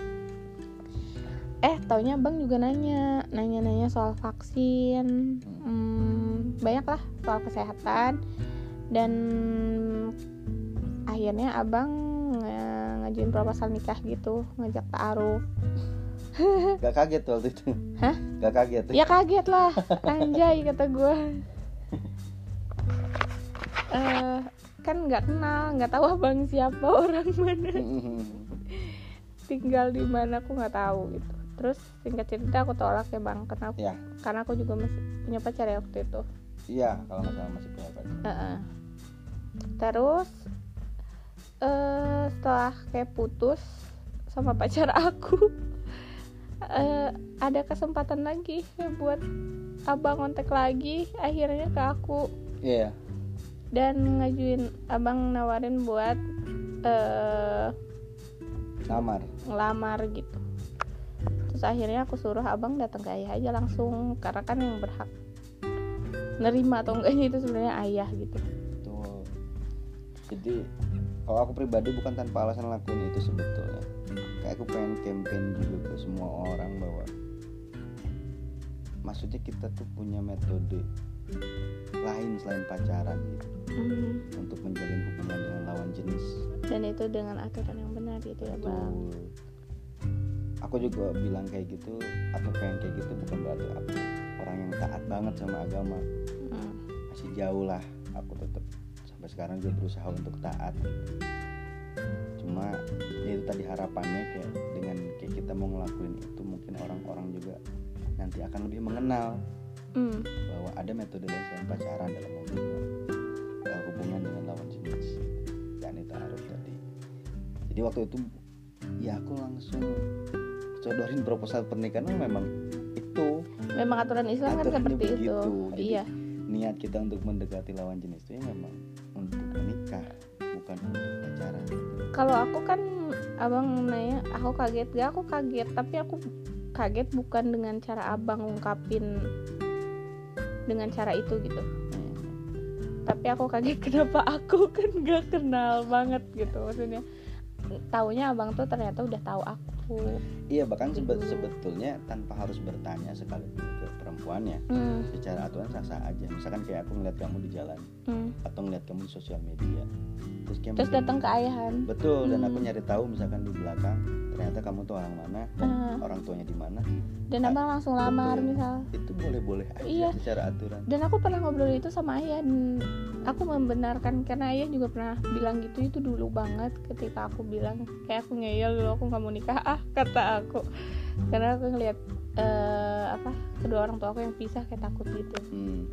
Speaker 1: eh taunya bang juga nanya nanya-nanya soal vaksin. Hmm, banyak lah soal kesehatan dan akhirnya abang nge- ngajuin proposal nikah gitu ngajak taruh
Speaker 2: Gak kaget waktu itu?
Speaker 1: Hah?
Speaker 2: Gak kaget?
Speaker 1: ya kaget lah anjay kata gue eh kan nggak kenal nggak tahu abang siapa orang mana tinggal di mana aku nggak tahu gitu terus singkat cerita aku tolak ya bang karena aku,
Speaker 2: Ya.
Speaker 1: karena aku juga masih punya pacar ya waktu itu
Speaker 2: Iya, kalau salah masih punya pacar.
Speaker 1: Heeh. Terus eh setelah kayak putus sama pacar aku eh ada kesempatan lagi ya buat abang kontak lagi akhirnya ke aku
Speaker 2: Iya.
Speaker 1: dan ngajuin abang nawarin buat eh
Speaker 2: Lamar.
Speaker 1: ngelamar gitu terus akhirnya aku suruh abang datang ke ayah aja langsung karena kan yang berhak nerima atau enggaknya itu sebenarnya ayah gitu.
Speaker 2: Jadi kalau aku pribadi bukan tanpa alasan lakuin itu sebetulnya. Kayak aku pengen campaign juga ke semua orang bahwa maksudnya kita tuh punya metode lain selain pacaran gitu
Speaker 1: Hmm,
Speaker 2: untuk menjalin hubungan dengan lawan jenis.
Speaker 1: dan itu dengan aturan yang benar gitu ya bang.
Speaker 2: Aku juga bilang kayak gitu, aku pengen kayak gitu bukan berarti aku orang yang taat banget sama agama.
Speaker 1: Hmm,
Speaker 2: Masih jauh lah, aku tetap sampai sekarang juga berusaha untuk taat. Cuma ya itu tadi harapannya kayak dengan kayak kita mau ngelakuin itu mungkin orang-orang juga nanti akan lebih mengenal
Speaker 1: hmm,
Speaker 2: bahwa ada metode lain selain pacaran dalam hubungan uh, hubungan dengan lawan jenis. Dan itu harus tadi. Jadi waktu itu ya aku langsung codorin proposal pernikahan memang itu
Speaker 1: memang aturan Islam kan seperti itu.
Speaker 2: Jadi,
Speaker 1: iya.
Speaker 2: niat kita untuk mendekati lawan jenis itu ya memang untuk menikah bukan untuk pacaran.
Speaker 1: Kalau aku kan abang nanya aku kaget. Gak aku kaget. Tapi aku kaget bukan dengan cara abang ungkapin dengan cara itu gitu.
Speaker 2: Hmm.
Speaker 1: tapi aku kaget kenapa aku kan gak kenal banget gitu. Maksudnya taunya abang tuh ternyata udah tahu aku.
Speaker 2: Iya bahkan sebe-
Speaker 1: Gitu.
Speaker 2: sebetulnya tanpa harus bertanya sekalipun ke perempuannya
Speaker 1: Hmm,
Speaker 2: secara aturan sah sah aja misalkan kayak aku ngeliat kamu di jalan
Speaker 1: hmm.
Speaker 2: atau ngeliat kamu di sosial media terus kayak
Speaker 1: terus datang ke ayahan
Speaker 2: betul dan aku
Speaker 1: Hmm.
Speaker 2: nyari tahu misalkan di belakang ternyata kamu tuh orang mana dan
Speaker 1: Ah.
Speaker 2: orang tuanya di mana
Speaker 1: dan abang langsung lamar
Speaker 2: Betul.
Speaker 1: misal
Speaker 2: itu boleh boleh aja
Speaker 1: Iya.
Speaker 2: secara aturan
Speaker 1: dan aku pernah ngobrol itu sama ayah dan aku membenarkan karena ayah juga pernah bilang gitu itu dulu banget ketika aku bilang kayak aku ngeyel dulu aku nggak mau nikah ah kata aku karena aku ngeliat eh, apa kedua orang tua aku yang pisah kayak takut gitu.
Speaker 2: Hmm.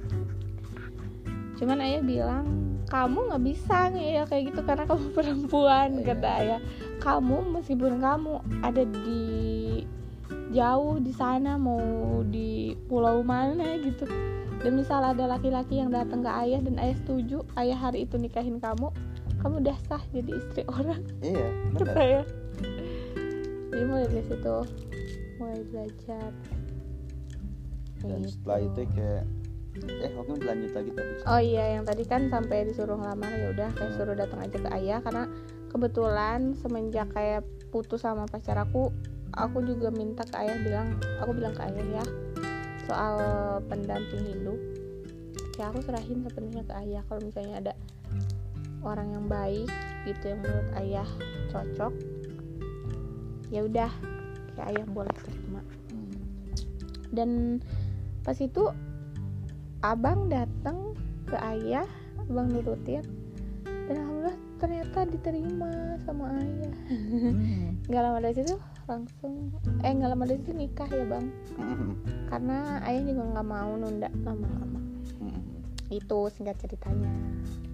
Speaker 1: cuman ayah bilang kamu nggak bisa ngeyel kayak gitu karena kamu perempuan
Speaker 2: Iya.
Speaker 1: kata ayah. Kamu meskipun kamu ada di jauh di sana mau di pulau mana gitu. Dan misal ada laki-laki yang datang ke ayah dan ayah setuju ayah hari itu nikahin kamu kamu udah sah jadi istri orang.
Speaker 2: Iya
Speaker 1: kata
Speaker 2: benar
Speaker 1: ayah. Jadi mulai dari situ mulai belajar
Speaker 2: dan
Speaker 1: Gitu.
Speaker 2: setelah itu kayak eh oke lanjut lagi tadi
Speaker 1: Oh iya, yang tadi kan sampai disuruh ngelamar ya udah kayak
Speaker 2: Hmm.
Speaker 1: suruh datang aja ke ayah karena kebetulan semenjak kayak putus sama pacar aku, aku juga minta ke ayah bilang, aku bilang ke ayah ya soal pendamping hidup. Ya aku serahin sepenuhnya ke ayah kalau misalnya ada orang yang baik gitu yang menurut ayah cocok. Ya udah, kayak ayah boleh terima.
Speaker 2: Hmm.
Speaker 1: Dan pas itu abang datang ke ayah abang nurutin dan alhamdulillah ternyata diterima sama ayah
Speaker 2: Hmm.
Speaker 1: nggak lama dari situ langsung eh nggak lama dari situ nikah ya bang
Speaker 2: Hmm.
Speaker 1: karena ayah juga nggak mau nunda lama-lama
Speaker 2: Hmm.
Speaker 1: itu singkat ceritanya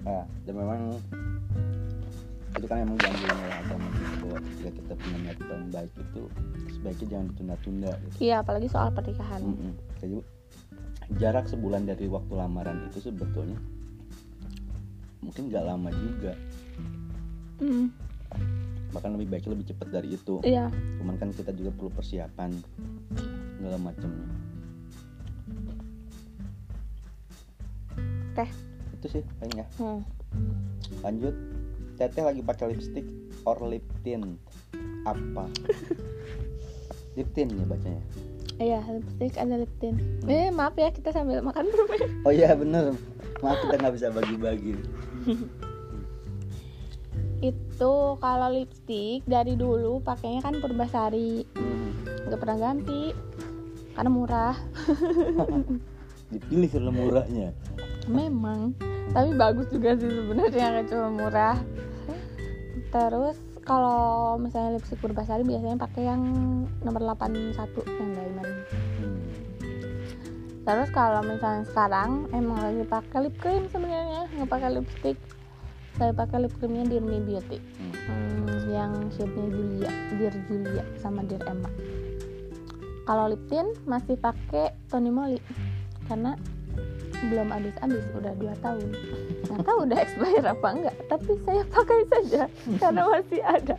Speaker 2: Nah, dan memang itu kan emang dianjurin oleh agama gitu bahwa ketika kita punya niat yang baik itu sebaiknya jangan ditunda-tunda gitu.
Speaker 1: iya apalagi soal pernikahan.
Speaker 2: Mm-mm. Jadi jarak sebulan dari waktu lamaran itu sebetulnya mungkin nggak lama juga.
Speaker 1: Mm,
Speaker 2: bahkan lebih baik lebih cepat dari itu.
Speaker 1: Iya.
Speaker 2: Cuman kan kita juga perlu persiapan segala macamnya.
Speaker 1: Teh.
Speaker 2: itu sih paling ya.
Speaker 1: Hmm.
Speaker 2: lanjut teteh lagi pakai lipstick or lip tint? Apa? Lip tint ya bacanya?
Speaker 1: Iya lipstick ada lip tint. Eh maaf ya kita sambil makan permen
Speaker 2: oh iya bener. Maaf kita nggak bisa bagi-bagi.
Speaker 1: Itu kalau lipstick dari dulu pakainya kan Purbasari
Speaker 2: Hmm.
Speaker 1: nggak pernah ganti karena murah.
Speaker 2: Dipilih karena murahnya.
Speaker 1: Memang. Tapi bagus juga sih sebenarnya nggak cuma murah terus kalau misalnya lipstick Purbasari biasanya pakai yang nomor 81 yang diamond
Speaker 2: Hmm.
Speaker 1: terus kalau misalnya sekarang emang lagi pakai lip cream sebenarnya nggak pakai lipstick saya pakai lip creamnya Dear Me Beauty
Speaker 2: Hmm.
Speaker 1: Hmm, yang shade-nya Julia Dear Julia sama Dear Emma kalau lip tint masih pakai Tony Moly karena belum habis-habis udah 2 tahun nggak tahu udah expire apa enggak tapi saya pakai saja karena masih ada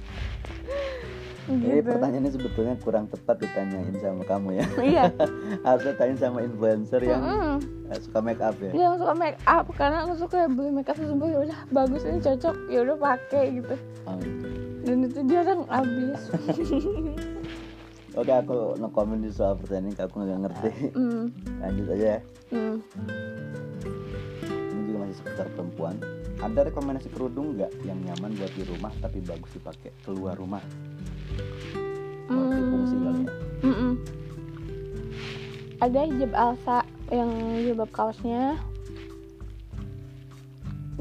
Speaker 2: Ini
Speaker 1: gitu
Speaker 2: pertanyaannya sebetulnya kurang tepat ditanyain sama kamu ya.
Speaker 1: iya
Speaker 2: Harusnya tanya sama influencer yang
Speaker 1: Mm-mm.
Speaker 2: eh, suka make up ya.
Speaker 1: dia yang suka make up karena aku suka beli make up sembuh ya udah bagus ini cocok ya udah pakai gitu
Speaker 2: Oh, gitu.
Speaker 1: dan itu jarang habis
Speaker 2: Oke aku no comment di soal pertanyaan ini aku nggak ngerti.
Speaker 1: hmm.
Speaker 2: Lanjut aja ya.
Speaker 1: Hmm.
Speaker 2: Ini juga masih seputar perempuan. Ada rekomendasi kerudung nggak yang nyaman buat di rumah tapi bagus dipakai keluar rumah? Kali ya.
Speaker 1: Mm-mm. ada hijab Alsa yang jilbab kaosnya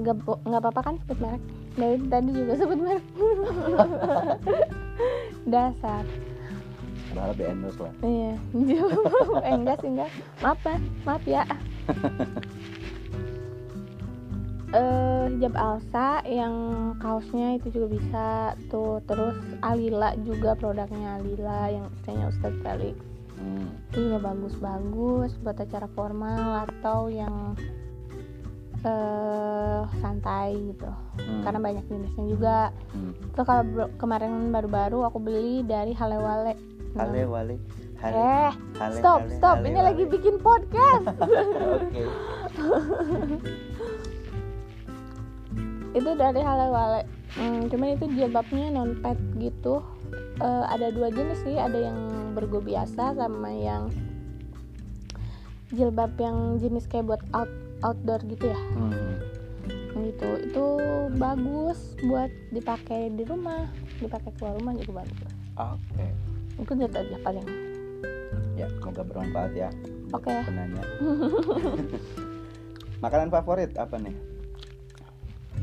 Speaker 1: nggak nggak apa-apa kan sebut merek dari tadi juga sebut merek dasar
Speaker 2: Berharap di endorse lah.
Speaker 1: iya. Eh, enggak sih enggak. Maaf ya maaf ya. Eh hijab Alsa yang kaosnya itu juga bisa tuh. Terus Alila juga produknya Alila yang istilahnya Ustadz Felix
Speaker 2: Hmm.
Speaker 1: itu juga bagus-bagus buat acara formal atau yang eh santai gitu.
Speaker 2: Hmm.
Speaker 1: karena banyak jenisnya juga.
Speaker 2: Hmm.
Speaker 1: terus kalau kemarin baru-baru aku beli dari Halewale
Speaker 2: Hale wale. Hale.
Speaker 1: eh
Speaker 2: hale,
Speaker 1: stop
Speaker 2: hale,
Speaker 1: stop
Speaker 2: hale,
Speaker 1: ini
Speaker 2: wale.
Speaker 1: lagi bikin podcast
Speaker 2: Oke.
Speaker 1: itu dari Halewale hmm, cuman itu jilbabnya non pet gitu Eh, ada dua jenis sih ada yang bergo biasa sama yang jilbab yang jenis kayak buat out outdoor gitu ya
Speaker 2: Hmm.
Speaker 1: gitu itu bagus buat dipakai di rumah dipakai keluar rumah juga bagus
Speaker 2: Oke.
Speaker 1: Itu itu aja paling
Speaker 2: Ya, semoga bermanfaat ya.
Speaker 1: Oke.
Speaker 2: buat Penanya. Makanan favorit apa nih?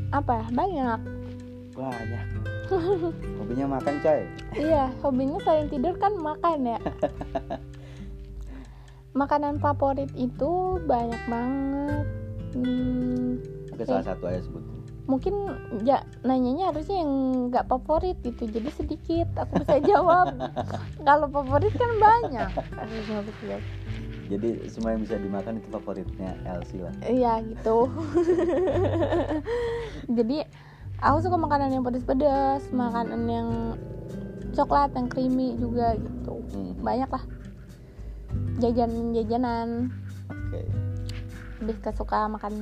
Speaker 1: apa banyak
Speaker 2: Banyak. Hobinya makan coy.
Speaker 1: iya hobinya selain tidur kan makan ya makanan favorit itu banyak banget Hmm,
Speaker 2: Oke, salah satu aja sebutin.
Speaker 1: Mungkin ya nanyanya harusnya yang nggak favorit gitu jadi sedikit aku bisa jawab. Kalau favorit kan banyak. Harusnya betul
Speaker 2: Jadi semua yang bisa dimakan itu favoritnya Elsie lah.
Speaker 1: iya gitu. Jadi aku suka makanan yang pedas-pedas makanan yang coklat yang creamy juga gitu.
Speaker 2: Hmm.
Speaker 1: banyak lah. Jajan-jajanan.
Speaker 2: Oke.
Speaker 1: Lebih kesuka makan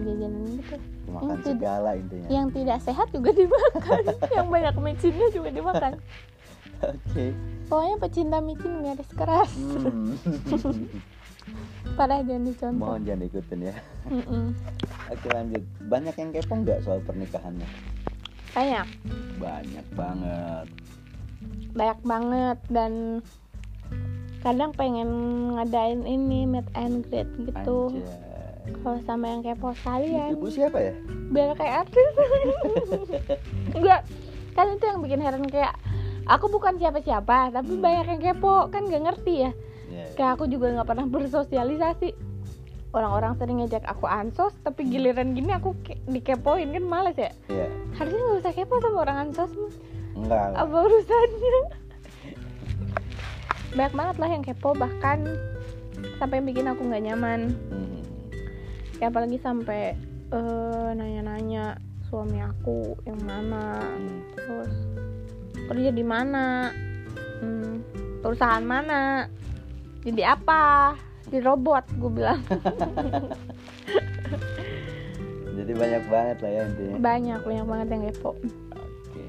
Speaker 1: jajanan gitu
Speaker 2: Makan
Speaker 1: Yang
Speaker 2: segala intinya.
Speaker 1: yang tidak sehat juga dimakan yang banyak micinnya juga dimakan
Speaker 2: Oke.
Speaker 1: pokoknya pecinta micin garis keras
Speaker 2: Hmm.
Speaker 1: parah jangan dicontoh
Speaker 2: Mohon jangan ikutin ya.
Speaker 1: Mm-mm.
Speaker 2: Oke lanjut. Banyak yang kepo nggak soal pernikahannya?
Speaker 1: banyak
Speaker 2: Banyak banget.
Speaker 1: banyak banget dan kadang pengen ngadain ini meet and greet gitu
Speaker 2: Anjay.
Speaker 1: Kalau sama yang kepo sekalian
Speaker 2: Ibu siapa ya?
Speaker 1: biar kayak artis enggak kan itu yang bikin heran kayak aku bukan siapa-siapa tapi
Speaker 2: Hmm.
Speaker 1: banyak yang kepo kan gak ngerti ya
Speaker 2: Ya,
Speaker 1: kayak aku juga nggak pernah bersosialisasi orang-orang sering ngajak aku ansos tapi giliran gini aku ke- dikepoin kan males ya
Speaker 2: Iya.
Speaker 1: harusnya nggak usah kepo sama orang ansos
Speaker 2: Enggak.
Speaker 1: apa urusannya banyak banget lah yang kepo bahkan sampai bikin aku nggak nyaman
Speaker 2: Hmm.
Speaker 1: Kayak apalagi sampai eh, nanya-nanya suami aku yang mana
Speaker 2: Hmm.
Speaker 1: terus kerja di mana hmm, perusahaan mana jadi apa di robot gue bilang
Speaker 2: Jadi banyak banget lah ya intinya.
Speaker 1: banyak banyak banget yang kepo
Speaker 2: Oke.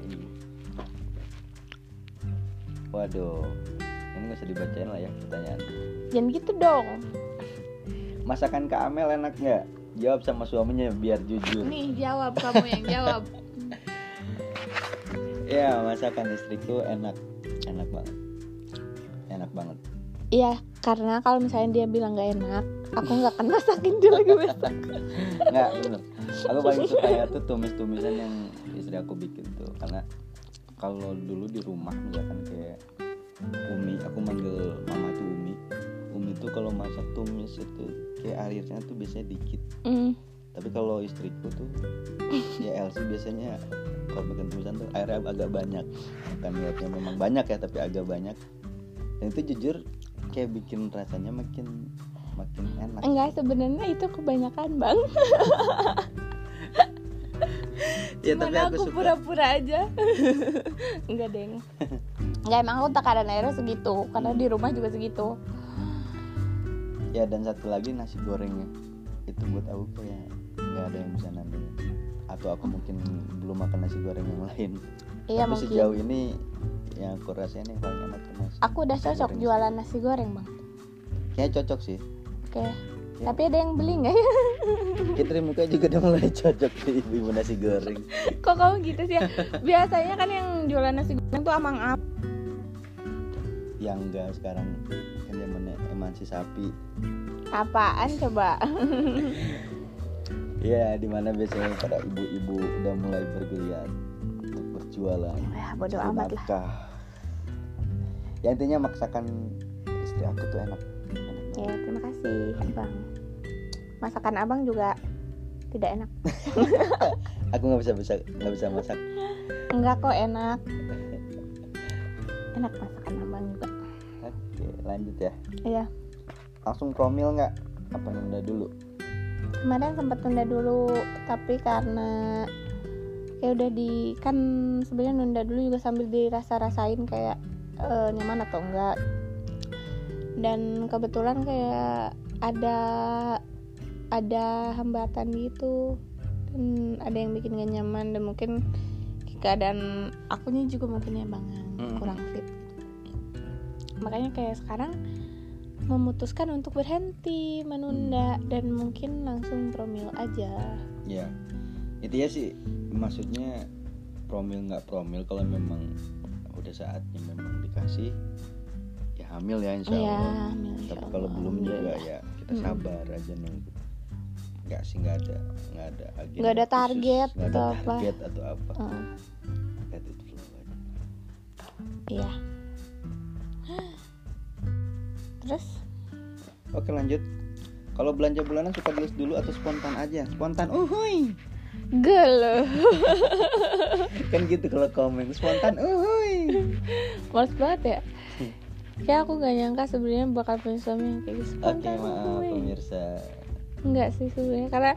Speaker 2: Waduh. Ini nggak usah dibacain lah ya pertanyaan.
Speaker 1: jangan gitu dong
Speaker 2: Masakan Kak Amel enak nggak? Jawab sama suaminya biar jujur.
Speaker 1: nih jawab kamu yang jawab
Speaker 2: Ya, masakan istriku enak. Enak banget. Enak banget.
Speaker 1: iya karena kalau misalnya dia bilang nggak enak aku nggak akan masakin dia lagi besok
Speaker 2: Enggak, bener. Aku paling suka ya tuh tumis-tumisan yang istri aku bikin tuh karena kalau dulu di rumah misalkan kayak Umi, aku manggil mama tuh Umi. Umi tuh kalau masak tumis itu kayak airnya tuh biasanya dikit.
Speaker 1: Hmm,
Speaker 2: Tapi kalau istriku tuh ya Elsie biasanya kalau bikin tumisan tuh airnya agak banyak. Bukan niatnya memang banyak ya, tapi agak banyak. Dan itu jujur kayak bikin rasanya makin makin enak.
Speaker 1: enggak sebenarnya itu kebanyakan bang
Speaker 2: Ya, tapi
Speaker 1: Cuman
Speaker 2: aku
Speaker 1: aku
Speaker 2: suka.
Speaker 1: pura-pura aja enggak deng enggak emang aku takaran airnya segitu karena di rumah juga segitu
Speaker 2: ya dan satu lagi nasi gorengnya. Itu buat aku kayak nggak ada yang bisa nandingin atau aku mungkin belum makan nasi goreng yang lain.
Speaker 1: Iya
Speaker 2: tapi
Speaker 1: mungkin.
Speaker 2: sejauh ini yang aku rasain yang paling enak tuh nasi
Speaker 1: aku udah
Speaker 2: nasi
Speaker 1: cocok
Speaker 2: goreng.
Speaker 1: jualan nasi goreng bang.
Speaker 2: Kayaknya cocok sih.
Speaker 1: Oke.
Speaker 2: Ya.
Speaker 1: tapi ada yang beli nggak? Ya
Speaker 2: Fitri muka juga udah mulai cocok di ibu nasi goreng.
Speaker 1: Kok kamu gitu sih ya? Biasanya kan yang jualan nasi goreng tuh amang am.
Speaker 2: Yang enggak sekarang emansi sapi.
Speaker 1: Apaan coba?
Speaker 2: Ya di mana biasanya para ibu-ibu udah mulai bergeliat untuk berjualan.
Speaker 1: Ya bodo amat lah.
Speaker 2: Ya intinya maksakan istri aku tuh enak Enak.
Speaker 1: Ya terima kasih bang. Masakan abang juga tidak enak.
Speaker 2: Aku nggak bisa bisa nggak bisa masak.
Speaker 1: Enggak kok enak. Enak masakan abang juga
Speaker 2: lanjut ya.
Speaker 1: Iya.
Speaker 2: Langsung promil nggak? Apa nunda dulu?
Speaker 1: Kemarin sempat tunda dulu tapi karena kayak udah di kan sebenarnya nunda dulu juga sambil dirasa-rasain kayak eh, nyaman atau enggak. Dan kebetulan kayak ada ada hambatan gitu. Dan ada yang bikin gak nyaman dan mungkin keadaan akunya juga mungkin ya bang yang
Speaker 2: Mm.
Speaker 1: kurang fit makanya kayak sekarang memutuskan untuk berhenti menunda dan mungkin langsung promil aja
Speaker 2: ya intinya sih maksudnya promil nggak promil kalau memang udah saatnya memang dikasih ya hamil ya insya
Speaker 1: Iya, hamil, insya
Speaker 2: tapi
Speaker 1: Allah.
Speaker 2: kalau belum juga
Speaker 1: Alhamdulillah.
Speaker 2: ya kita
Speaker 1: Mm.
Speaker 2: sabar aja nunggu nggak sih nggak ada nggak ada agenda
Speaker 1: Nggak ada
Speaker 2: khusus,
Speaker 1: target
Speaker 2: ada
Speaker 1: atau apa.
Speaker 2: target atau apa it flow aja.
Speaker 1: iya terus?
Speaker 2: Oke lanjut. Kalau belanja bulanan suka dulu atau spontan aja? Spontan uhuy.
Speaker 1: Gelo
Speaker 2: kan gitu kalau komen. Spontan uhuy.
Speaker 1: Males banget ya? Kayak aku gak nyangka sebenarnya bakal punya suami yang kayak gitu.
Speaker 2: Oke maaf pemirsa.
Speaker 1: Enggak sih sebenarnya karena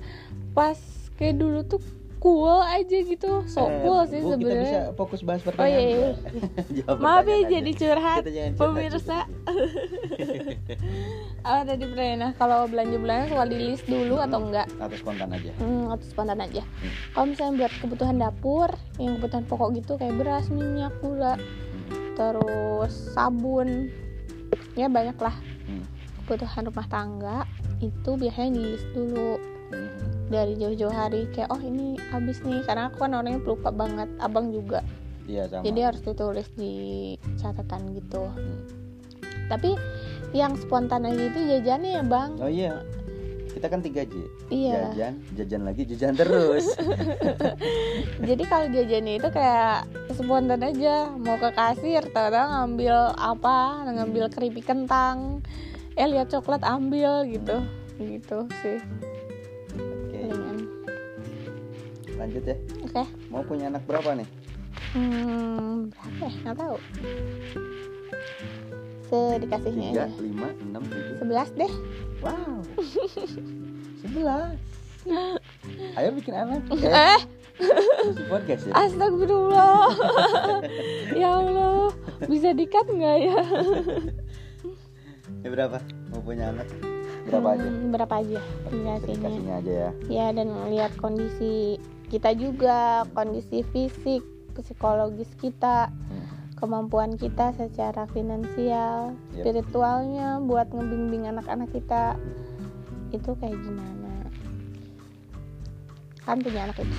Speaker 1: pas kayak dulu tuh cool aja gitu. So
Speaker 2: Eh,
Speaker 1: cool sih
Speaker 2: Bu, kita bisa
Speaker 1: sebenarnya
Speaker 2: fokus bahas
Speaker 1: oh
Speaker 2: pertanyaan.
Speaker 1: iya, iya.
Speaker 2: Jawab
Speaker 1: maaf ya jadi curhat pemirsa. Apa tadi pertanyaan nah kalau belanja bulanan suka di list dulu atau enggak?
Speaker 2: Atau spontan aja.
Speaker 1: Hmm, atau spontan aja. Kalau misalnya buat kebutuhan dapur, yang kebutuhan pokok gitu kayak beras, minyak, gula, terus sabun, ya banyak lah.
Speaker 2: Hmm.
Speaker 1: Kebutuhan rumah tangga itu biasanya di list dulu. Dari jauh-jauh hari kayak oh ini habis nih karena aku kan orangnya pelupa banget abang juga.
Speaker 2: Iya sama.
Speaker 1: Jadi harus ditulis di catatan gitu.
Speaker 2: Hmm.
Speaker 1: tapi yang spontan aja itu jajannya ya bang.
Speaker 2: Oh iya. Kita kan 3 J.
Speaker 1: Iya.
Speaker 2: Jajan jajan lagi jajan terus.
Speaker 1: Jadi kalau jajannya itu kayak spontan aja. Mau ke kasir tahu ngambil apa ngambil keripik kentang. Eh lihat coklat ambil gitu. Gitu sih
Speaker 2: lanjut ya.
Speaker 1: Oke.
Speaker 2: Mau punya anak berapa nih?
Speaker 1: Hmm berapa ya? Nggak tahu. Sedikasihnya
Speaker 2: tiga
Speaker 1: aja
Speaker 2: lima enam tujuh.
Speaker 1: Sebelas deh.
Speaker 2: Wow. Sebelas. Ayo bikin anak.
Speaker 1: Eh.
Speaker 2: Si podcast ya?
Speaker 1: Astagfirullah. Ya allah. Bisa dikat nggak ya?
Speaker 2: Ini berapa? Mau punya anak? Berapa aja?
Speaker 1: Hmm, berapa aja? Dikasihnya
Speaker 2: kasihnya aja ya.
Speaker 1: Ya dan lihat kondisi kita juga kondisi fisik psikologis kita
Speaker 2: Hmm.
Speaker 1: kemampuan kita secara finansial
Speaker 2: Yep.
Speaker 1: spiritualnya buat ngebimbing anak-anak kita itu kayak gimana kan punya anak itu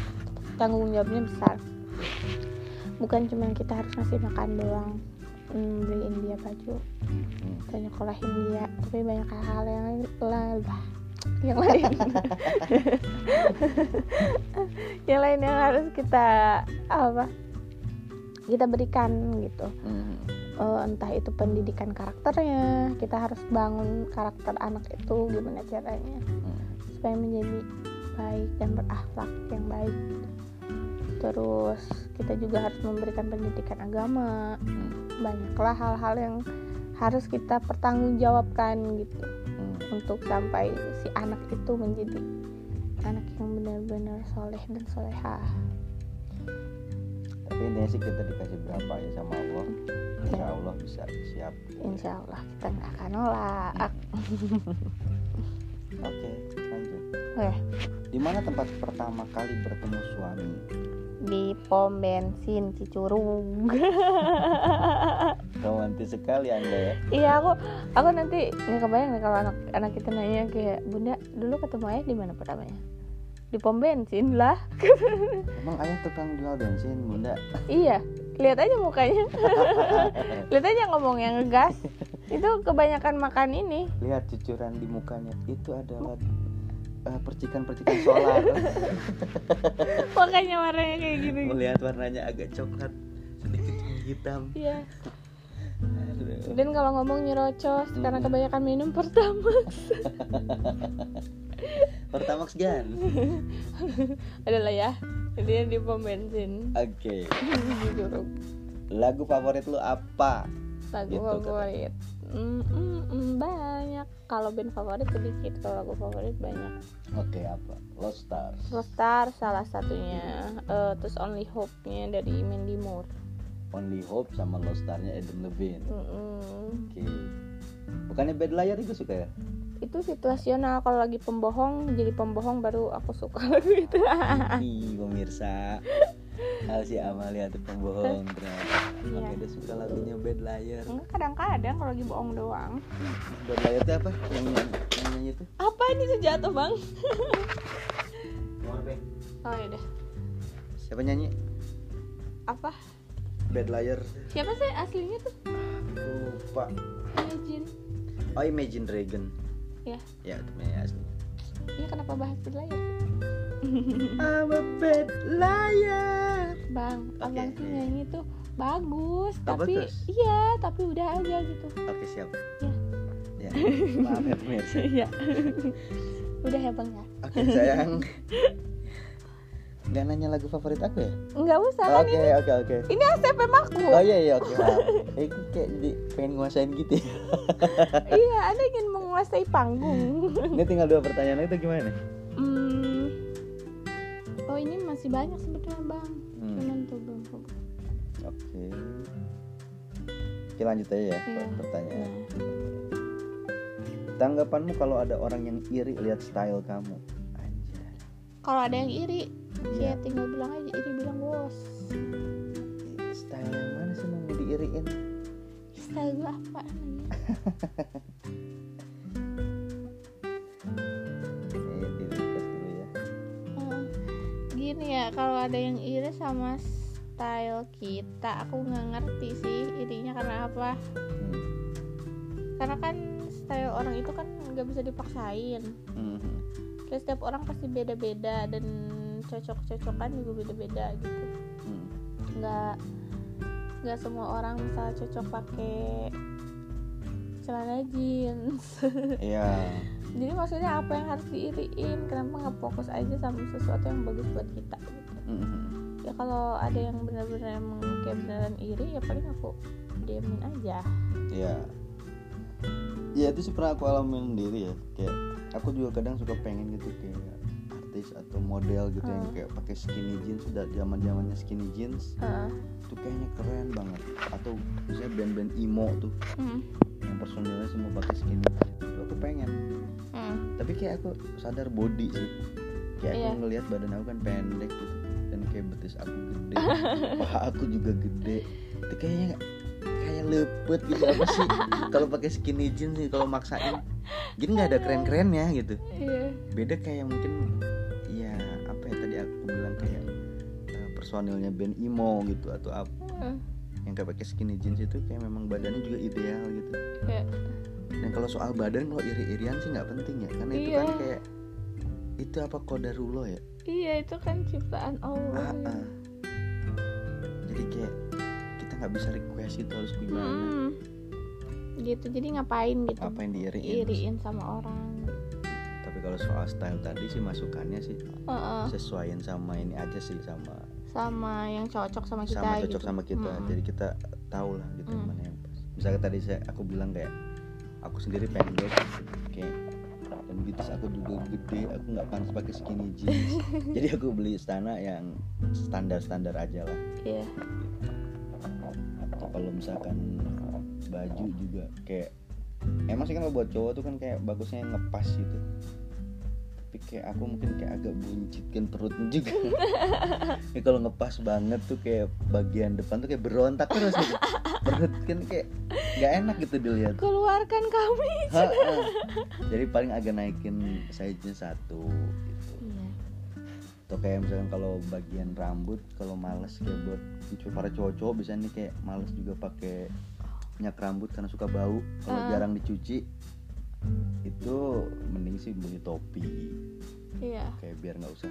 Speaker 1: tanggung jawabnya besar bukan cuma kita harus ngasih makan doang hmm, beliin dia baju
Speaker 2: Hmm.
Speaker 1: dan nyekolahin dia tapi banyak hal-hal yang lain yang lain yang lain yang harus kita apa kita berikan gitu
Speaker 2: Hmm.
Speaker 1: Eh, entah itu pendidikan karakternya kita harus bangun karakter anak itu gimana caranya
Speaker 2: Hmm.
Speaker 1: supaya menjadi baik dan berakhlak yang baik terus kita juga harus memberikan pendidikan agama
Speaker 2: Hmm.
Speaker 1: banyaklah hal-hal yang harus kita pertanggungjawabkan gitu
Speaker 2: Hmm.
Speaker 1: Untuk sampai si anak itu menjadi anak yang benar-benar soleh dan solehah.
Speaker 2: Tapi intinya sih kita dikasih berapa ya sama Allah? Insya
Speaker 1: Ya.
Speaker 2: Allah bisa siap.
Speaker 1: Insya Allah kita nggak akan nolak.
Speaker 2: Oke lanjut.
Speaker 1: Oke.
Speaker 2: di mana tempat pertama kali bertemu suami
Speaker 1: di pom bensin Cicurug
Speaker 2: romantis sekali anda ya.
Speaker 1: Iya aku aku nanti nggak kebayang nih kalau anak anak kita nanya kayak bunda dulu ketemu ayah di mana pertamanya? Di pom bensin lah.
Speaker 2: Emang ayah tukang jual bensin bunda?
Speaker 1: Iya lihat aja mukanya. Lihat aja ngomong yang ngegas. Itu kebanyakan makan ini.
Speaker 2: Lihat cucuran di mukanya itu adalah eh, percikan-percikan solar.
Speaker 1: Makanya warnanya kayak gini
Speaker 2: melihat warnanya agak coklat sedikit hitam.
Speaker 1: Iya.
Speaker 2: Aduh.
Speaker 1: dan kalau ngomong nyerocos karena kebanyakan minum pertama
Speaker 2: Pertamax gan.
Speaker 1: Adalah ya dia di pom bensin.
Speaker 2: Oke.
Speaker 1: Cicurug
Speaker 2: lagu favorit lu apa?
Speaker 1: Lagu
Speaker 2: Gitu, kata.
Speaker 1: Mm, mm, mm, banyak. Kalau band favorit sedikit kalau lagu favorit banyak.
Speaker 2: Oke apa? Lost Stars.
Speaker 1: Rostar salah satunya. Eh, terus Only Hope nya dari Mandy Moore.
Speaker 2: Only Hope sama Lost Star-nya Adam Levine.
Speaker 1: Mm-mm.
Speaker 2: oke. Bukannya Bad Liar juga suka ya?
Speaker 1: Itu situasional. Kalau lagi pembohong jadi pembohong baru aku suka lagu itu.
Speaker 2: Ih, pemirsa Ah, si Amalia tuh pembohong ternyata makanya dia suka lagunya Bad Liar.
Speaker 1: Enggak, kadang-kadang kalau lagi bohong doang.
Speaker 2: Bad Liar itu apa? Yang nyanyi, yang nyanyi itu
Speaker 1: apa ini tuh jatuh bang? Oh ya udah.
Speaker 2: Siapa nyanyi?
Speaker 1: Apa?
Speaker 2: Bad Liar.
Speaker 1: Siapa sih aslinya tuh?
Speaker 2: Lupa.
Speaker 1: Imagine.
Speaker 2: Oh Imagine Dragon.
Speaker 1: Ya
Speaker 2: ya itu aslinya
Speaker 1: Iya kenapa bahas berlayar sih?
Speaker 2: I'm a bad
Speaker 1: Bang,
Speaker 2: Oke.
Speaker 1: abang tuh nyanyi tuh bagus,
Speaker 2: Oh,
Speaker 1: tapi
Speaker 2: bagus.
Speaker 1: iya, tapi udah aja gitu.
Speaker 2: oke siap
Speaker 1: Ya.
Speaker 2: ya maaf ya pemirsa
Speaker 1: Iya. udah ya bang ya?
Speaker 2: oke sayang Gak nanya lagu favorit aku ya?
Speaker 1: Enggak usah kan
Speaker 2: Oke
Speaker 1: ini.
Speaker 2: oke oke
Speaker 1: Ini SPM aku.
Speaker 2: Oh iya iya oke maaf. Eh, aku kayak jadi pengen nguasain gitu ya
Speaker 1: iya, Anda ingin menguasai panggung.
Speaker 2: Ini tinggal dua pertanyaan itu gimana?
Speaker 1: hmm. Oh ini masih banyak sebetulnya bang.
Speaker 2: Hmm.
Speaker 1: Cuman tuh belum kebuka.
Speaker 2: Oke Oke lanjut aja ya
Speaker 1: Iya.
Speaker 2: pertanyaan
Speaker 1: Nah,
Speaker 2: Tanggapanmu kalau ada orang yang iri lihat style kamu? Anjay
Speaker 1: kalau ada yang iri,
Speaker 2: Iya.
Speaker 1: ya tinggal bilang aja iri bilang bos.
Speaker 2: Style yang mana sih mau diiriin?
Speaker 1: Style gue apa namanya? gini ya kalau ada yang iri sama style kita aku nggak ngerti sih irinya karena apa
Speaker 2: hmm.
Speaker 1: karena kan style orang itu kan nggak bisa dipaksain
Speaker 2: Hmm.
Speaker 1: Kayak setiap orang pasti beda-beda dan cocok-cocokan juga beda-beda gitu
Speaker 2: Hmm.
Speaker 1: nggak nggak semua orang bisa cocok pakai celana jeans
Speaker 2: Iya
Speaker 1: jadi maksudnya apa yang harus diiriin kenapa nggak fokus aja sama sesuatu yang bagus buat kita gitu
Speaker 2: Hmm.
Speaker 1: ya kalau ada yang benar-benar emang kayak beneran iri ya paling aku diamin aja
Speaker 2: Iya. Ya itu sih pernah aku alamin sendiri ya. Kayak aku juga kadang suka pengen gitu kayak artis atau model gitu yang
Speaker 1: Hmm.
Speaker 2: kayak pakai skinny jeans sudah zaman zamannya skinny jeans
Speaker 1: Heeh.
Speaker 2: itu kayaknya keren banget. Atau misalnya band-band emo tuh
Speaker 1: Hmm.
Speaker 2: yang personilnya semua pakai skinny jeans itu aku pengen.
Speaker 1: Hmm.
Speaker 2: Tapi kayak aku sadar body sih. Kayak aku
Speaker 1: Iya.
Speaker 2: ngelihat badan aku kan pendek gitu dan kayak betis aku gede, paha aku juga gede. Itu kayaknya kayak lepet gitu apa sih kalau pakai skinny jeans sih kalau maksain jadi nggak ada keren kerennya gitu
Speaker 1: iya
Speaker 2: beda kayak mungkin ya apa ya tadi aku bilang kayak eh, personilnya band emo gitu atau apa
Speaker 1: Heeh.
Speaker 2: yang kayak pakai skinny jeans itu kayak memang badannya juga ideal gitu
Speaker 1: Kayak,
Speaker 2: dan kalau soal badan kalau iri-irian sih nggak penting ya karena itu kan
Speaker 1: Iya.
Speaker 2: kayak itu apa kodarullah ya
Speaker 1: iya itu kan ciptaan Allah
Speaker 2: Ah, ah. jadi kayak kita nggak bisa request itu harus gimana
Speaker 1: Hmm. gitu jadi ngapain gitu
Speaker 2: apa yang diiriin
Speaker 1: iriin sama orang
Speaker 2: tapi kalau soal style tadi sih masukannya sih
Speaker 1: Heeh.
Speaker 2: sesuaiin sama ini aja sih sama
Speaker 1: sama yang cocok sama kita
Speaker 2: sama cocok
Speaker 1: gitu.
Speaker 2: sama kita
Speaker 1: Mm-mm.
Speaker 2: jadi kita tahu lah gitu yang
Speaker 1: Mm.
Speaker 2: mana yang pas misalnya tadi saya aku bilang kayak aku sendiri pendek kayak dan gitu aku juga gede aku nggak pantas pakai skinny jeans. Jadi aku beli istana yang standar standar aja lah.
Speaker 1: Iya.
Speaker 2: Atau kalau misalkan baju juga kayak emang sih kan buat cowok tuh kan kayak bagusnya ngepas gitu tapi kayak aku mungkin kayak agak buncit kan perutnya juga. Ya kalau ngepas banget tuh kayak bagian depan tuh kayak berontak terus gitu. Perut kan kayak nggak enak gitu dilihat.
Speaker 1: Keluarkan kami
Speaker 2: Ha, ha. jadi paling agak naikin size-nya satu gitu.
Speaker 1: Iya.
Speaker 2: Atau kayak misalkan kalau bagian rambut kalau males kayak buat para cowok-cowok biasanya nih kayak males juga pakai minyak rambut karena suka bau. Kalau
Speaker 1: Ah.
Speaker 2: jarang dicuci itu mending sih beli topi.
Speaker 1: Iya.
Speaker 2: Kayak biar nggak usah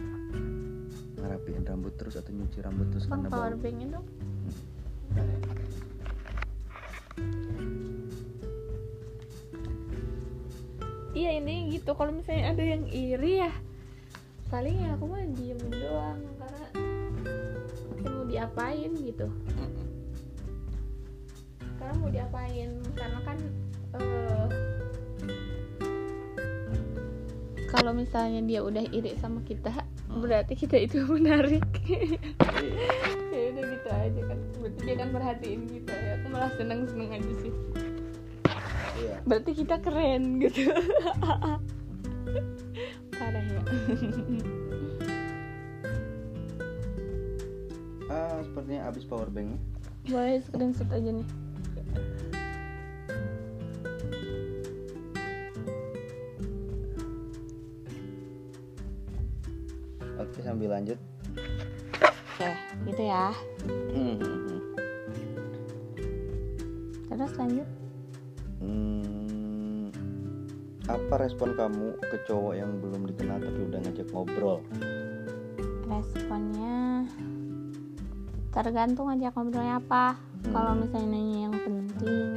Speaker 2: ngerapiin rambut terus atau nyuci rambut terus
Speaker 1: bang
Speaker 2: karena
Speaker 1: power
Speaker 2: bau.
Speaker 1: banknya dong? Iya ini gitu. Kalau misalnya ada yang iri ya paling ya aku mah diemin doang. Karena mau diapain gitu. Karena mau diapain? Karena kan eh, kalau misalnya dia udah iri sama kita berarti kita itu menarik. Ya udah gitu aja kan. Berarti dia kan perhatiin kita ya. Aku malah seneng seneng aja sih.
Speaker 2: Iya.
Speaker 1: Berarti kita keren gitu. Parah ya.
Speaker 2: Ah sepertinya habis power banknya.
Speaker 1: Boleh screenshot aja nih
Speaker 2: respon kamu ke cowok yang belum dikenal tapi udah ngajak ngobrol
Speaker 1: responnya tergantung aja ngobrolnya apa
Speaker 2: Hmm.
Speaker 1: kalau misalnya nanya yang penting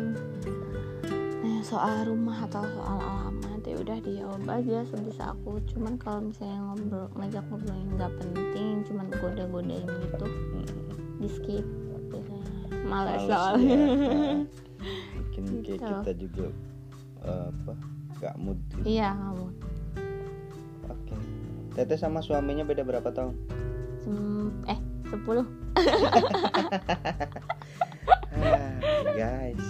Speaker 1: nanya soal rumah atau soal alamat ya udah dijawab aja sebisa aku cuman kalau misalnya ngobrol ngajak ngobrol yang nggak penting cuman goda-godain gitu
Speaker 2: Hmm,
Speaker 1: di skip biasanya males
Speaker 2: males
Speaker 1: soalnya
Speaker 2: ya. Nah, mungkin kayak
Speaker 1: Gitu.
Speaker 2: kita juga eh, apa mood.
Speaker 1: Iya kamu
Speaker 2: oke. Teteh sama suaminya beda berapa tahun?
Speaker 1: Sem- eh 10
Speaker 2: Ah, guys.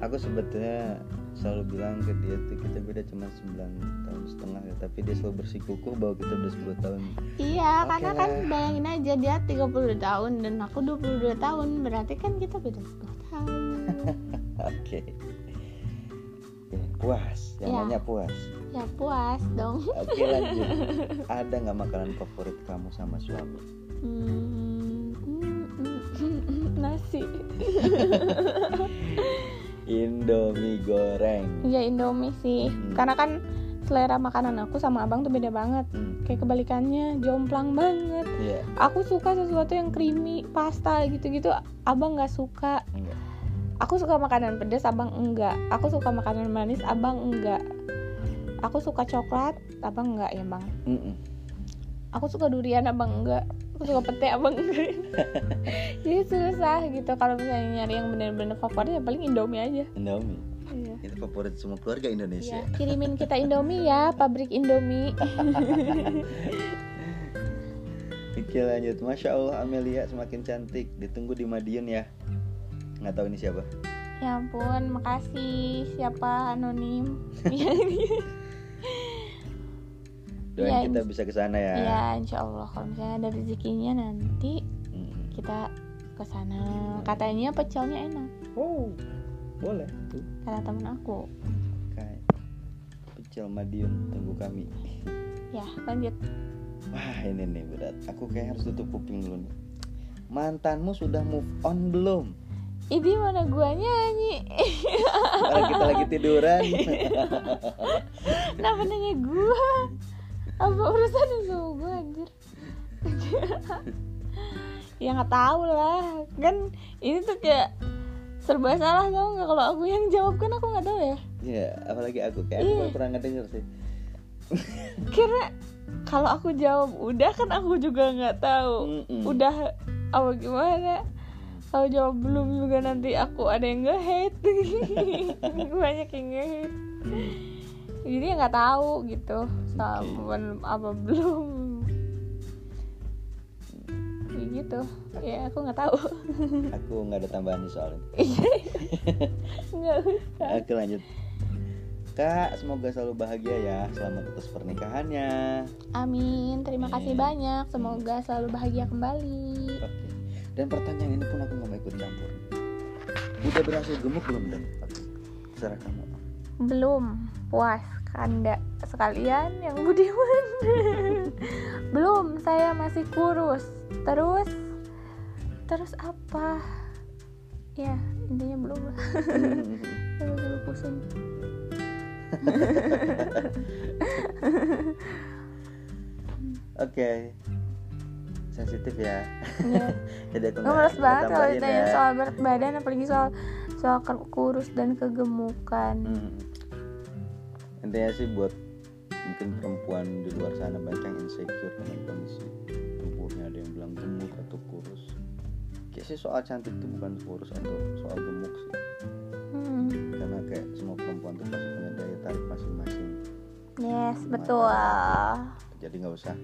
Speaker 2: Aku sebetulnya selalu bilang ke dia tuh kita beda cuma 9 tahun setengah ya tapi dia selalu bersikukuh bahwa kita udah 10 tahun.
Speaker 1: Iya,
Speaker 2: Oke
Speaker 1: karena
Speaker 2: lah.
Speaker 1: kan bayangin aja dia 32 tahun dan aku 22 tahun, berarti kan kita beda 10 tahun.
Speaker 2: oke. Ya, puas yang
Speaker 1: Ya.
Speaker 2: namanya puas
Speaker 1: ya puas dong.
Speaker 2: oke lanjut ada nggak makanan favorit kamu sama suami
Speaker 1: Hmm, hmm, hmm, hmm, nasi.
Speaker 2: Indomie goreng
Speaker 1: Iya Indomie sih.
Speaker 2: Hmm.
Speaker 1: Karena kan selera makanan aku sama abang tuh beda banget.
Speaker 2: hmm,
Speaker 1: Kayak kebalikannya, jomplang banget.
Speaker 2: iya
Speaker 1: Aku suka sesuatu yang creamy, pasta gitu-gitu. Abang nggak suka.
Speaker 2: enggak
Speaker 1: Aku suka makanan pedas, abang enggak. Aku suka makanan manis, abang enggak. Aku suka coklat, abang enggak ya bang.
Speaker 2: Mm-mm.
Speaker 1: Aku suka durian, abang enggak. Aku suka pete, abang enggak. Jadi susah gitu kalau misalnya nyari yang bener-bener favorit ya paling Indomie aja.
Speaker 2: Indomie
Speaker 1: Iya.
Speaker 2: itu favorit semua keluarga Indonesia
Speaker 1: Ya, kirimin kita Indomie ya, pabrik Indomie.
Speaker 2: Oke lanjut Masya Allah Amelia semakin cantik Ditunggu di Madiun ya Nggak tahu ini siapa
Speaker 1: Ya ampun, makasih siapa anonim. Iya,
Speaker 2: Doain
Speaker 1: Ya,
Speaker 2: kita bisa ke sana ya
Speaker 1: ya insya Allah kalau misalnya ada rezekinya nanti
Speaker 2: Mm.
Speaker 1: kita ke sana. Katanya pecelnya enak,
Speaker 2: Oh boleh tuh
Speaker 1: kata temen aku.
Speaker 2: Kayak Pecel Madiun Tunggu kami
Speaker 1: Ya, lanjut.
Speaker 2: Wah ini nih berat Aku kayak harus tutup kuping dulu nih Mantanmu sudah move on belum?
Speaker 1: Ini mana gua nyanyi?
Speaker 2: Kalau kita lagi tiduran
Speaker 1: Kenapa nanya gua? Apa urusannya sama gua anjir? ya nggak tahu lah kan ini tuh kayak serba salah tau nggak kalau aku yang jawab kan aku nggak tahu ya
Speaker 2: Ya apalagi aku Kayak aku
Speaker 1: Iya.
Speaker 2: pernah ngedenger sih
Speaker 1: kira kalau aku jawab udah kan aku juga nggak tahu
Speaker 2: Mm-mm.
Speaker 1: udah apa gimana kalau jawab belum juga nanti aku ada yang nge-hate. Banyak yang nge-hate. Jadi ya nggak tahu gitu sama apa belum. Ya gitu. Ya aku nggak tahu.
Speaker 2: Aku nggak ada tambahan nih soal ini
Speaker 1: nggak usah.
Speaker 2: Oke lanjut. Kak, semoga selalu bahagia ya. Selamat atas pernikahannya.
Speaker 1: Amin. Terima kasih
Speaker 2: Amin.
Speaker 1: banyak. Semoga selalu bahagia kembali.
Speaker 2: Oke Dan pertanyaan ini pun aku nggak mau ikut campur. Udah berhasil gemuk belum Dan? Terserah kamu.
Speaker 1: Belum. Puas kanda sekalian yang budiman. Belum saya masih kurus. Terus terus apa? Ya intinya belum lah. Aduh, pusing.
Speaker 2: Oke Sensitif ya.
Speaker 1: Ya
Speaker 2: Jadi aku nggak-
Speaker 1: males banget kalau ditanya
Speaker 2: ya.
Speaker 1: soal berat badan apalagi soal soal kurus dan kegemukan.
Speaker 2: Hmm. Intinya sih buat Mungkin perempuan di luar sana banyak yang insecure dengan kondisi tubuhnya. Ada yang bilang gemuk atau kurus. Kayak sih soal cantik tuh bukan kurus atau soal gemuk sih.
Speaker 1: Hmm,
Speaker 2: karena kayak semua perempuan tuh pasti punya daya tarik masing-masing.
Speaker 1: Yes betul.
Speaker 2: jadi nggak usah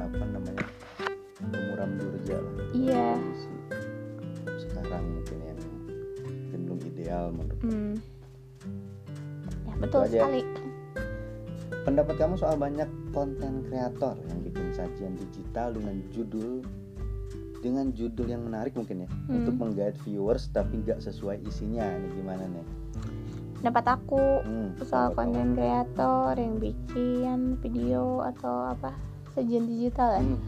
Speaker 2: apa namanya muram durja lah
Speaker 1: Iya.
Speaker 2: Sekarang mungkin yang mungkin belum ideal menurut
Speaker 1: Hmm. ya betul
Speaker 2: aja.
Speaker 1: sekali
Speaker 2: pendapat kamu soal banyak konten kreator yang bikin sajian digital dengan judul dengan judul yang menarik mungkin ya
Speaker 1: Hmm.
Speaker 2: untuk menggait viewers tapi nggak sesuai isinya nih gimana nih
Speaker 1: dapat aku
Speaker 2: Hmm,
Speaker 1: soal konten kreator yang bikin video atau apa sajian digital ya
Speaker 2: Hmm,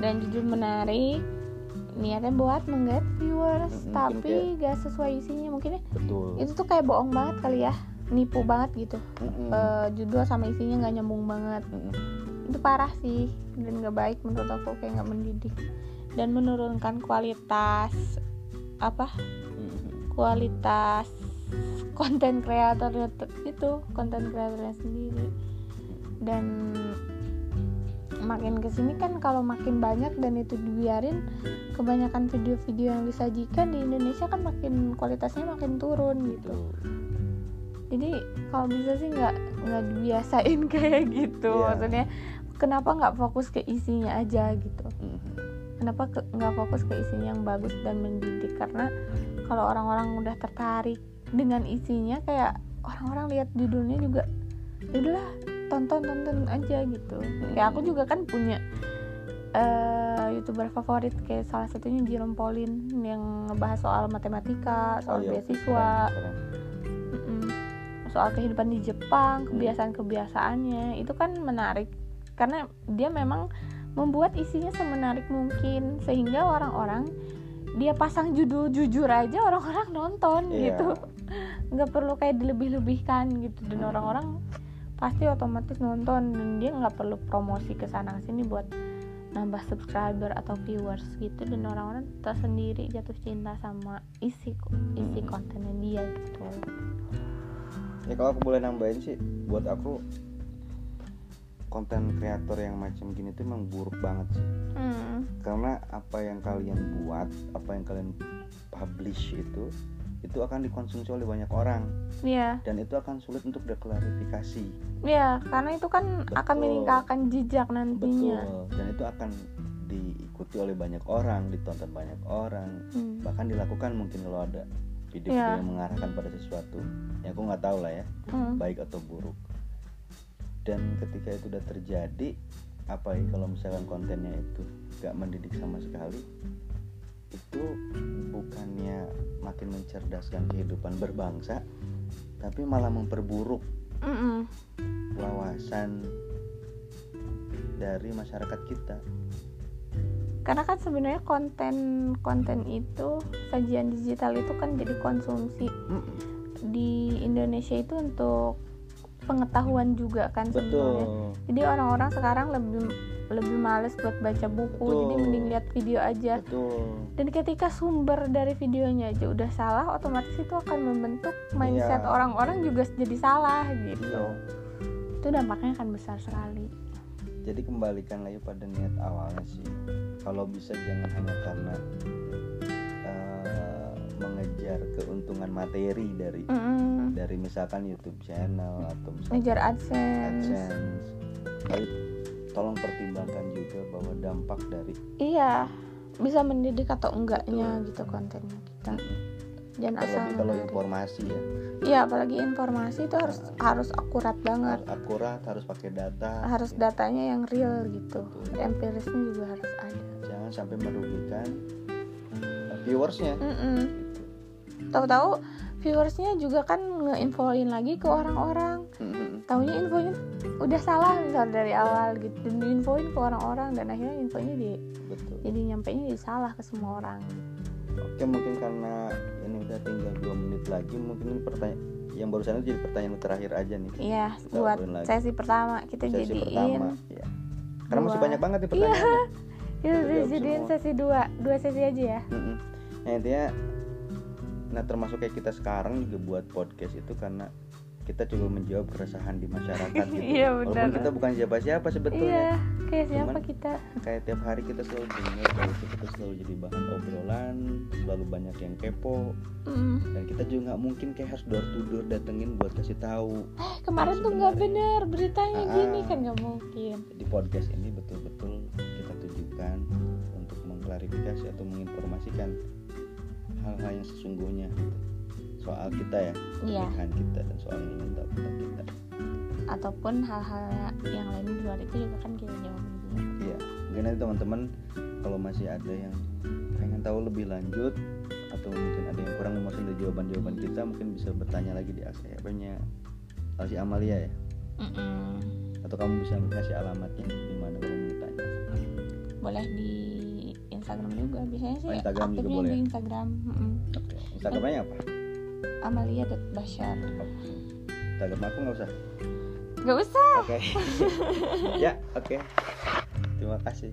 Speaker 1: dan jujur menarik niatnya buat menggait viewers
Speaker 2: mungkin
Speaker 1: tapi gak sesuai isinya. Mungkin ya
Speaker 2: betul.
Speaker 1: itu tuh kayak bohong banget kali ya nipu banget gitu.
Speaker 2: Mm-mm.
Speaker 1: Eh, judul sama isinya nggak nyambung banget.
Speaker 2: Mm-mm.
Speaker 1: itu parah sih dan gak baik menurut aku kayak nggak mendidik. Dan menurunkan kualitas apa?
Speaker 2: Mm-mm.
Speaker 1: kualitas konten kreator itu konten kreatornya sendiri. Dan makin ke sini kan kalau makin banyak dan itu dibiarin kebanyakan video-video yang disajikan di Indonesia kan makin kualitasnya makin turun gitu. Jadi kalau bisa sih nggak nggak dibiasain kayak gitu.
Speaker 2: Iya.
Speaker 1: maksudnya kenapa nggak fokus ke isinya aja gitu?
Speaker 2: Mm-mm.
Speaker 1: kenapa ke- nggak fokus ke isinya yang bagus dan mendidik? Karena kalau orang-orang udah tertarik dengan isinya kayak orang-orang lihat judulnya juga "Ya udahlah tonton tonton aja gitu kayak aku juga kan punya eh, youtuber favorit kayak salah satunya Jerome Pauline yang ngebahas soal matematika soal
Speaker 2: Oh iya,
Speaker 1: beasiswa
Speaker 2: keren, keren.
Speaker 1: Mm-mm. soal kehidupan di Jepang kebiasaan-kebiasaannya itu kan menarik karena dia memang membuat isinya semenarik mungkin sehingga orang-orang dia pasang judul jujur aja orang-orang nonton
Speaker 2: Iya.
Speaker 1: gitu nggak perlu kayak dilebih-lebihkan gitu dan
Speaker 2: Hmm.
Speaker 1: Pasti otomatis nonton dan dia nggak perlu promosi ke sana sini buat nambah subscriber atau viewers gitu dan orang-orang tersendiri jatuh cinta sama isi isi
Speaker 2: Hmm.
Speaker 1: kontennya dia gitu
Speaker 2: ya kalau aku boleh nambahin sih buat aku konten kreator yang macam gini tuh emang buruk banget sih
Speaker 1: Hmm.
Speaker 2: karena apa yang kalian buat apa yang kalian publish itu itu akan dikonsumsi oleh banyak orang
Speaker 1: Iya,
Speaker 2: dan itu akan sulit untuk diklarifikasi
Speaker 1: iya, karena itu kan akan
Speaker 2: Betul.
Speaker 1: meninggalkan jejak nantinya.
Speaker 2: betul dan itu akan diikuti oleh banyak orang ditonton banyak orang
Speaker 1: Hmm.
Speaker 2: bahkan dilakukan mungkin kalau ada video-video
Speaker 1: Iya.
Speaker 2: yang mengarahkan pada sesuatu yang aku nggak tahu lah ya
Speaker 1: Hmm.
Speaker 2: baik atau buruk dan ketika itu udah terjadi apa ya kalau misalkan kontennya itu gak mendidik sama sekali itu bukannya makin mencerdaskan kehidupan berbangsa tapi malah memperburuk wawasan dari masyarakat kita.
Speaker 1: Karena kan sebenarnya konten-konten itu sajian digital itu kan jadi konsumsi. Di Indonesia itu untuk pengetahuan juga kan sebenarnya. Jadi orang-orang sekarang lebih lebih males buat baca buku,
Speaker 2: Betul.
Speaker 1: jadi mending lihat video aja.
Speaker 2: betul
Speaker 1: Dan ketika sumber dari videonya aja udah salah, otomatis itu akan membentuk mindset
Speaker 2: Iya.
Speaker 1: orang-orang juga jadi salah gitu.
Speaker 2: Iya.
Speaker 1: Itu dampaknya akan besar sekali.
Speaker 2: jadi kembalikan lagi pada niat awalnya sih kalau bisa jangan hanya karena eh, mengejar keuntungan materi dari
Speaker 1: Mm-mm.
Speaker 2: dari misalkan YouTube channel atau misalkan
Speaker 1: Ngejar AdSense.
Speaker 2: AdSense tolong pertimbangkan juga bahwa dampak dari
Speaker 1: Iya, bisa mendidik atau enggaknya
Speaker 2: Betul.
Speaker 1: gitu kontennya kita. Jangan asal
Speaker 2: kalau
Speaker 1: menarik.
Speaker 2: informasi ya
Speaker 1: Iya, apalagi informasi itu harus harus akurat banget.
Speaker 2: harus akurat harus pakai data
Speaker 1: Harus
Speaker 2: gitu.
Speaker 1: datanya yang real gitu.
Speaker 2: Betul.
Speaker 1: Empirisnya juga harus ada.
Speaker 2: jangan sampai merugikan eh, viewersnya
Speaker 1: Mm-mm.
Speaker 2: gitu.
Speaker 1: Tahu-tahu viewersnya juga kan ngeinfoin lagi ke orang-orang.
Speaker 2: Mm-mm.
Speaker 1: Taunya infonya udah salah misal dari awal gitu. Dan diinfoin ke orang-orang dan akhirnya infonya di
Speaker 2: betul
Speaker 1: jadi nyampainya jadi salah ke semua orang.
Speaker 2: Oke mungkin karena ini udah tinggal dua menit lagi mungkin ini pertanyaan yang barusan itu jadi pertanyaan terakhir aja nih
Speaker 1: Iya,
Speaker 2: Kita
Speaker 1: buat sesi pertama kita
Speaker 2: sesi
Speaker 1: jadiin
Speaker 2: pertama ya. karena masih banyak banget nih pertanyaannya
Speaker 1: Kita
Speaker 2: Udah jawab
Speaker 1: jadiin sesi dua, dua sesi aja ya.
Speaker 2: Mm-mm. nah intinya nah termasuk kayak kita sekarang juga buat podcast itu karena kita coba menjawab keresahan di masyarakat gitu
Speaker 1: Iya,
Speaker 2: walaupun
Speaker 1: benar.
Speaker 2: kita bukan siapa-siapa sebetulnya
Speaker 1: Iya, kayak siapa
Speaker 2: Cuman-
Speaker 1: kita?
Speaker 2: kayak tiap hari kita selalu dengar kalau kita selalu jadi bahan obrolan selalu banyak yang kepo
Speaker 1: Mm.
Speaker 2: dan kita juga nggak mungkin kayak harus door to door datengin buat kasih tahu
Speaker 1: Eh, kemarin tuh nggak bener beritanya
Speaker 2: Ah.
Speaker 1: gini kan nggak mungkin.
Speaker 2: di podcast ini betul-betul kita tujukan untuk mengklarifikasi atau menginformasikan hal-hal yang sesungguhnya gitu. soal kita ya
Speaker 1: Iya,
Speaker 2: pernikahan kita dan soal tahu tentang kita
Speaker 1: ataupun hal-hal yang lain di luar itu juga kan kita jawabin juga.
Speaker 2: iya mungkin nanti teman-teman kalau masih ada yang pengen tahu lebih lanjut atau mungkin ada yang kurang memuaskan dari jawaban-jawaban kita mungkin bisa bertanya lagi di apa-nya si Amalia ya
Speaker 1: Mm-mm.
Speaker 2: atau kamu bisa ngasih alamatnya di mana kalau mau ditanya
Speaker 1: boleh di Instagram juga biasanya sih
Speaker 2: Oh, Instagram juga boleh
Speaker 1: di
Speaker 2: ya?
Speaker 1: Instagram Mm-mm.
Speaker 2: oke Instagramnya apa
Speaker 1: Amalia.Bashar
Speaker 2: Oke. Instagram aku nggak usah
Speaker 1: Gak usah
Speaker 2: oke ya oke terima kasih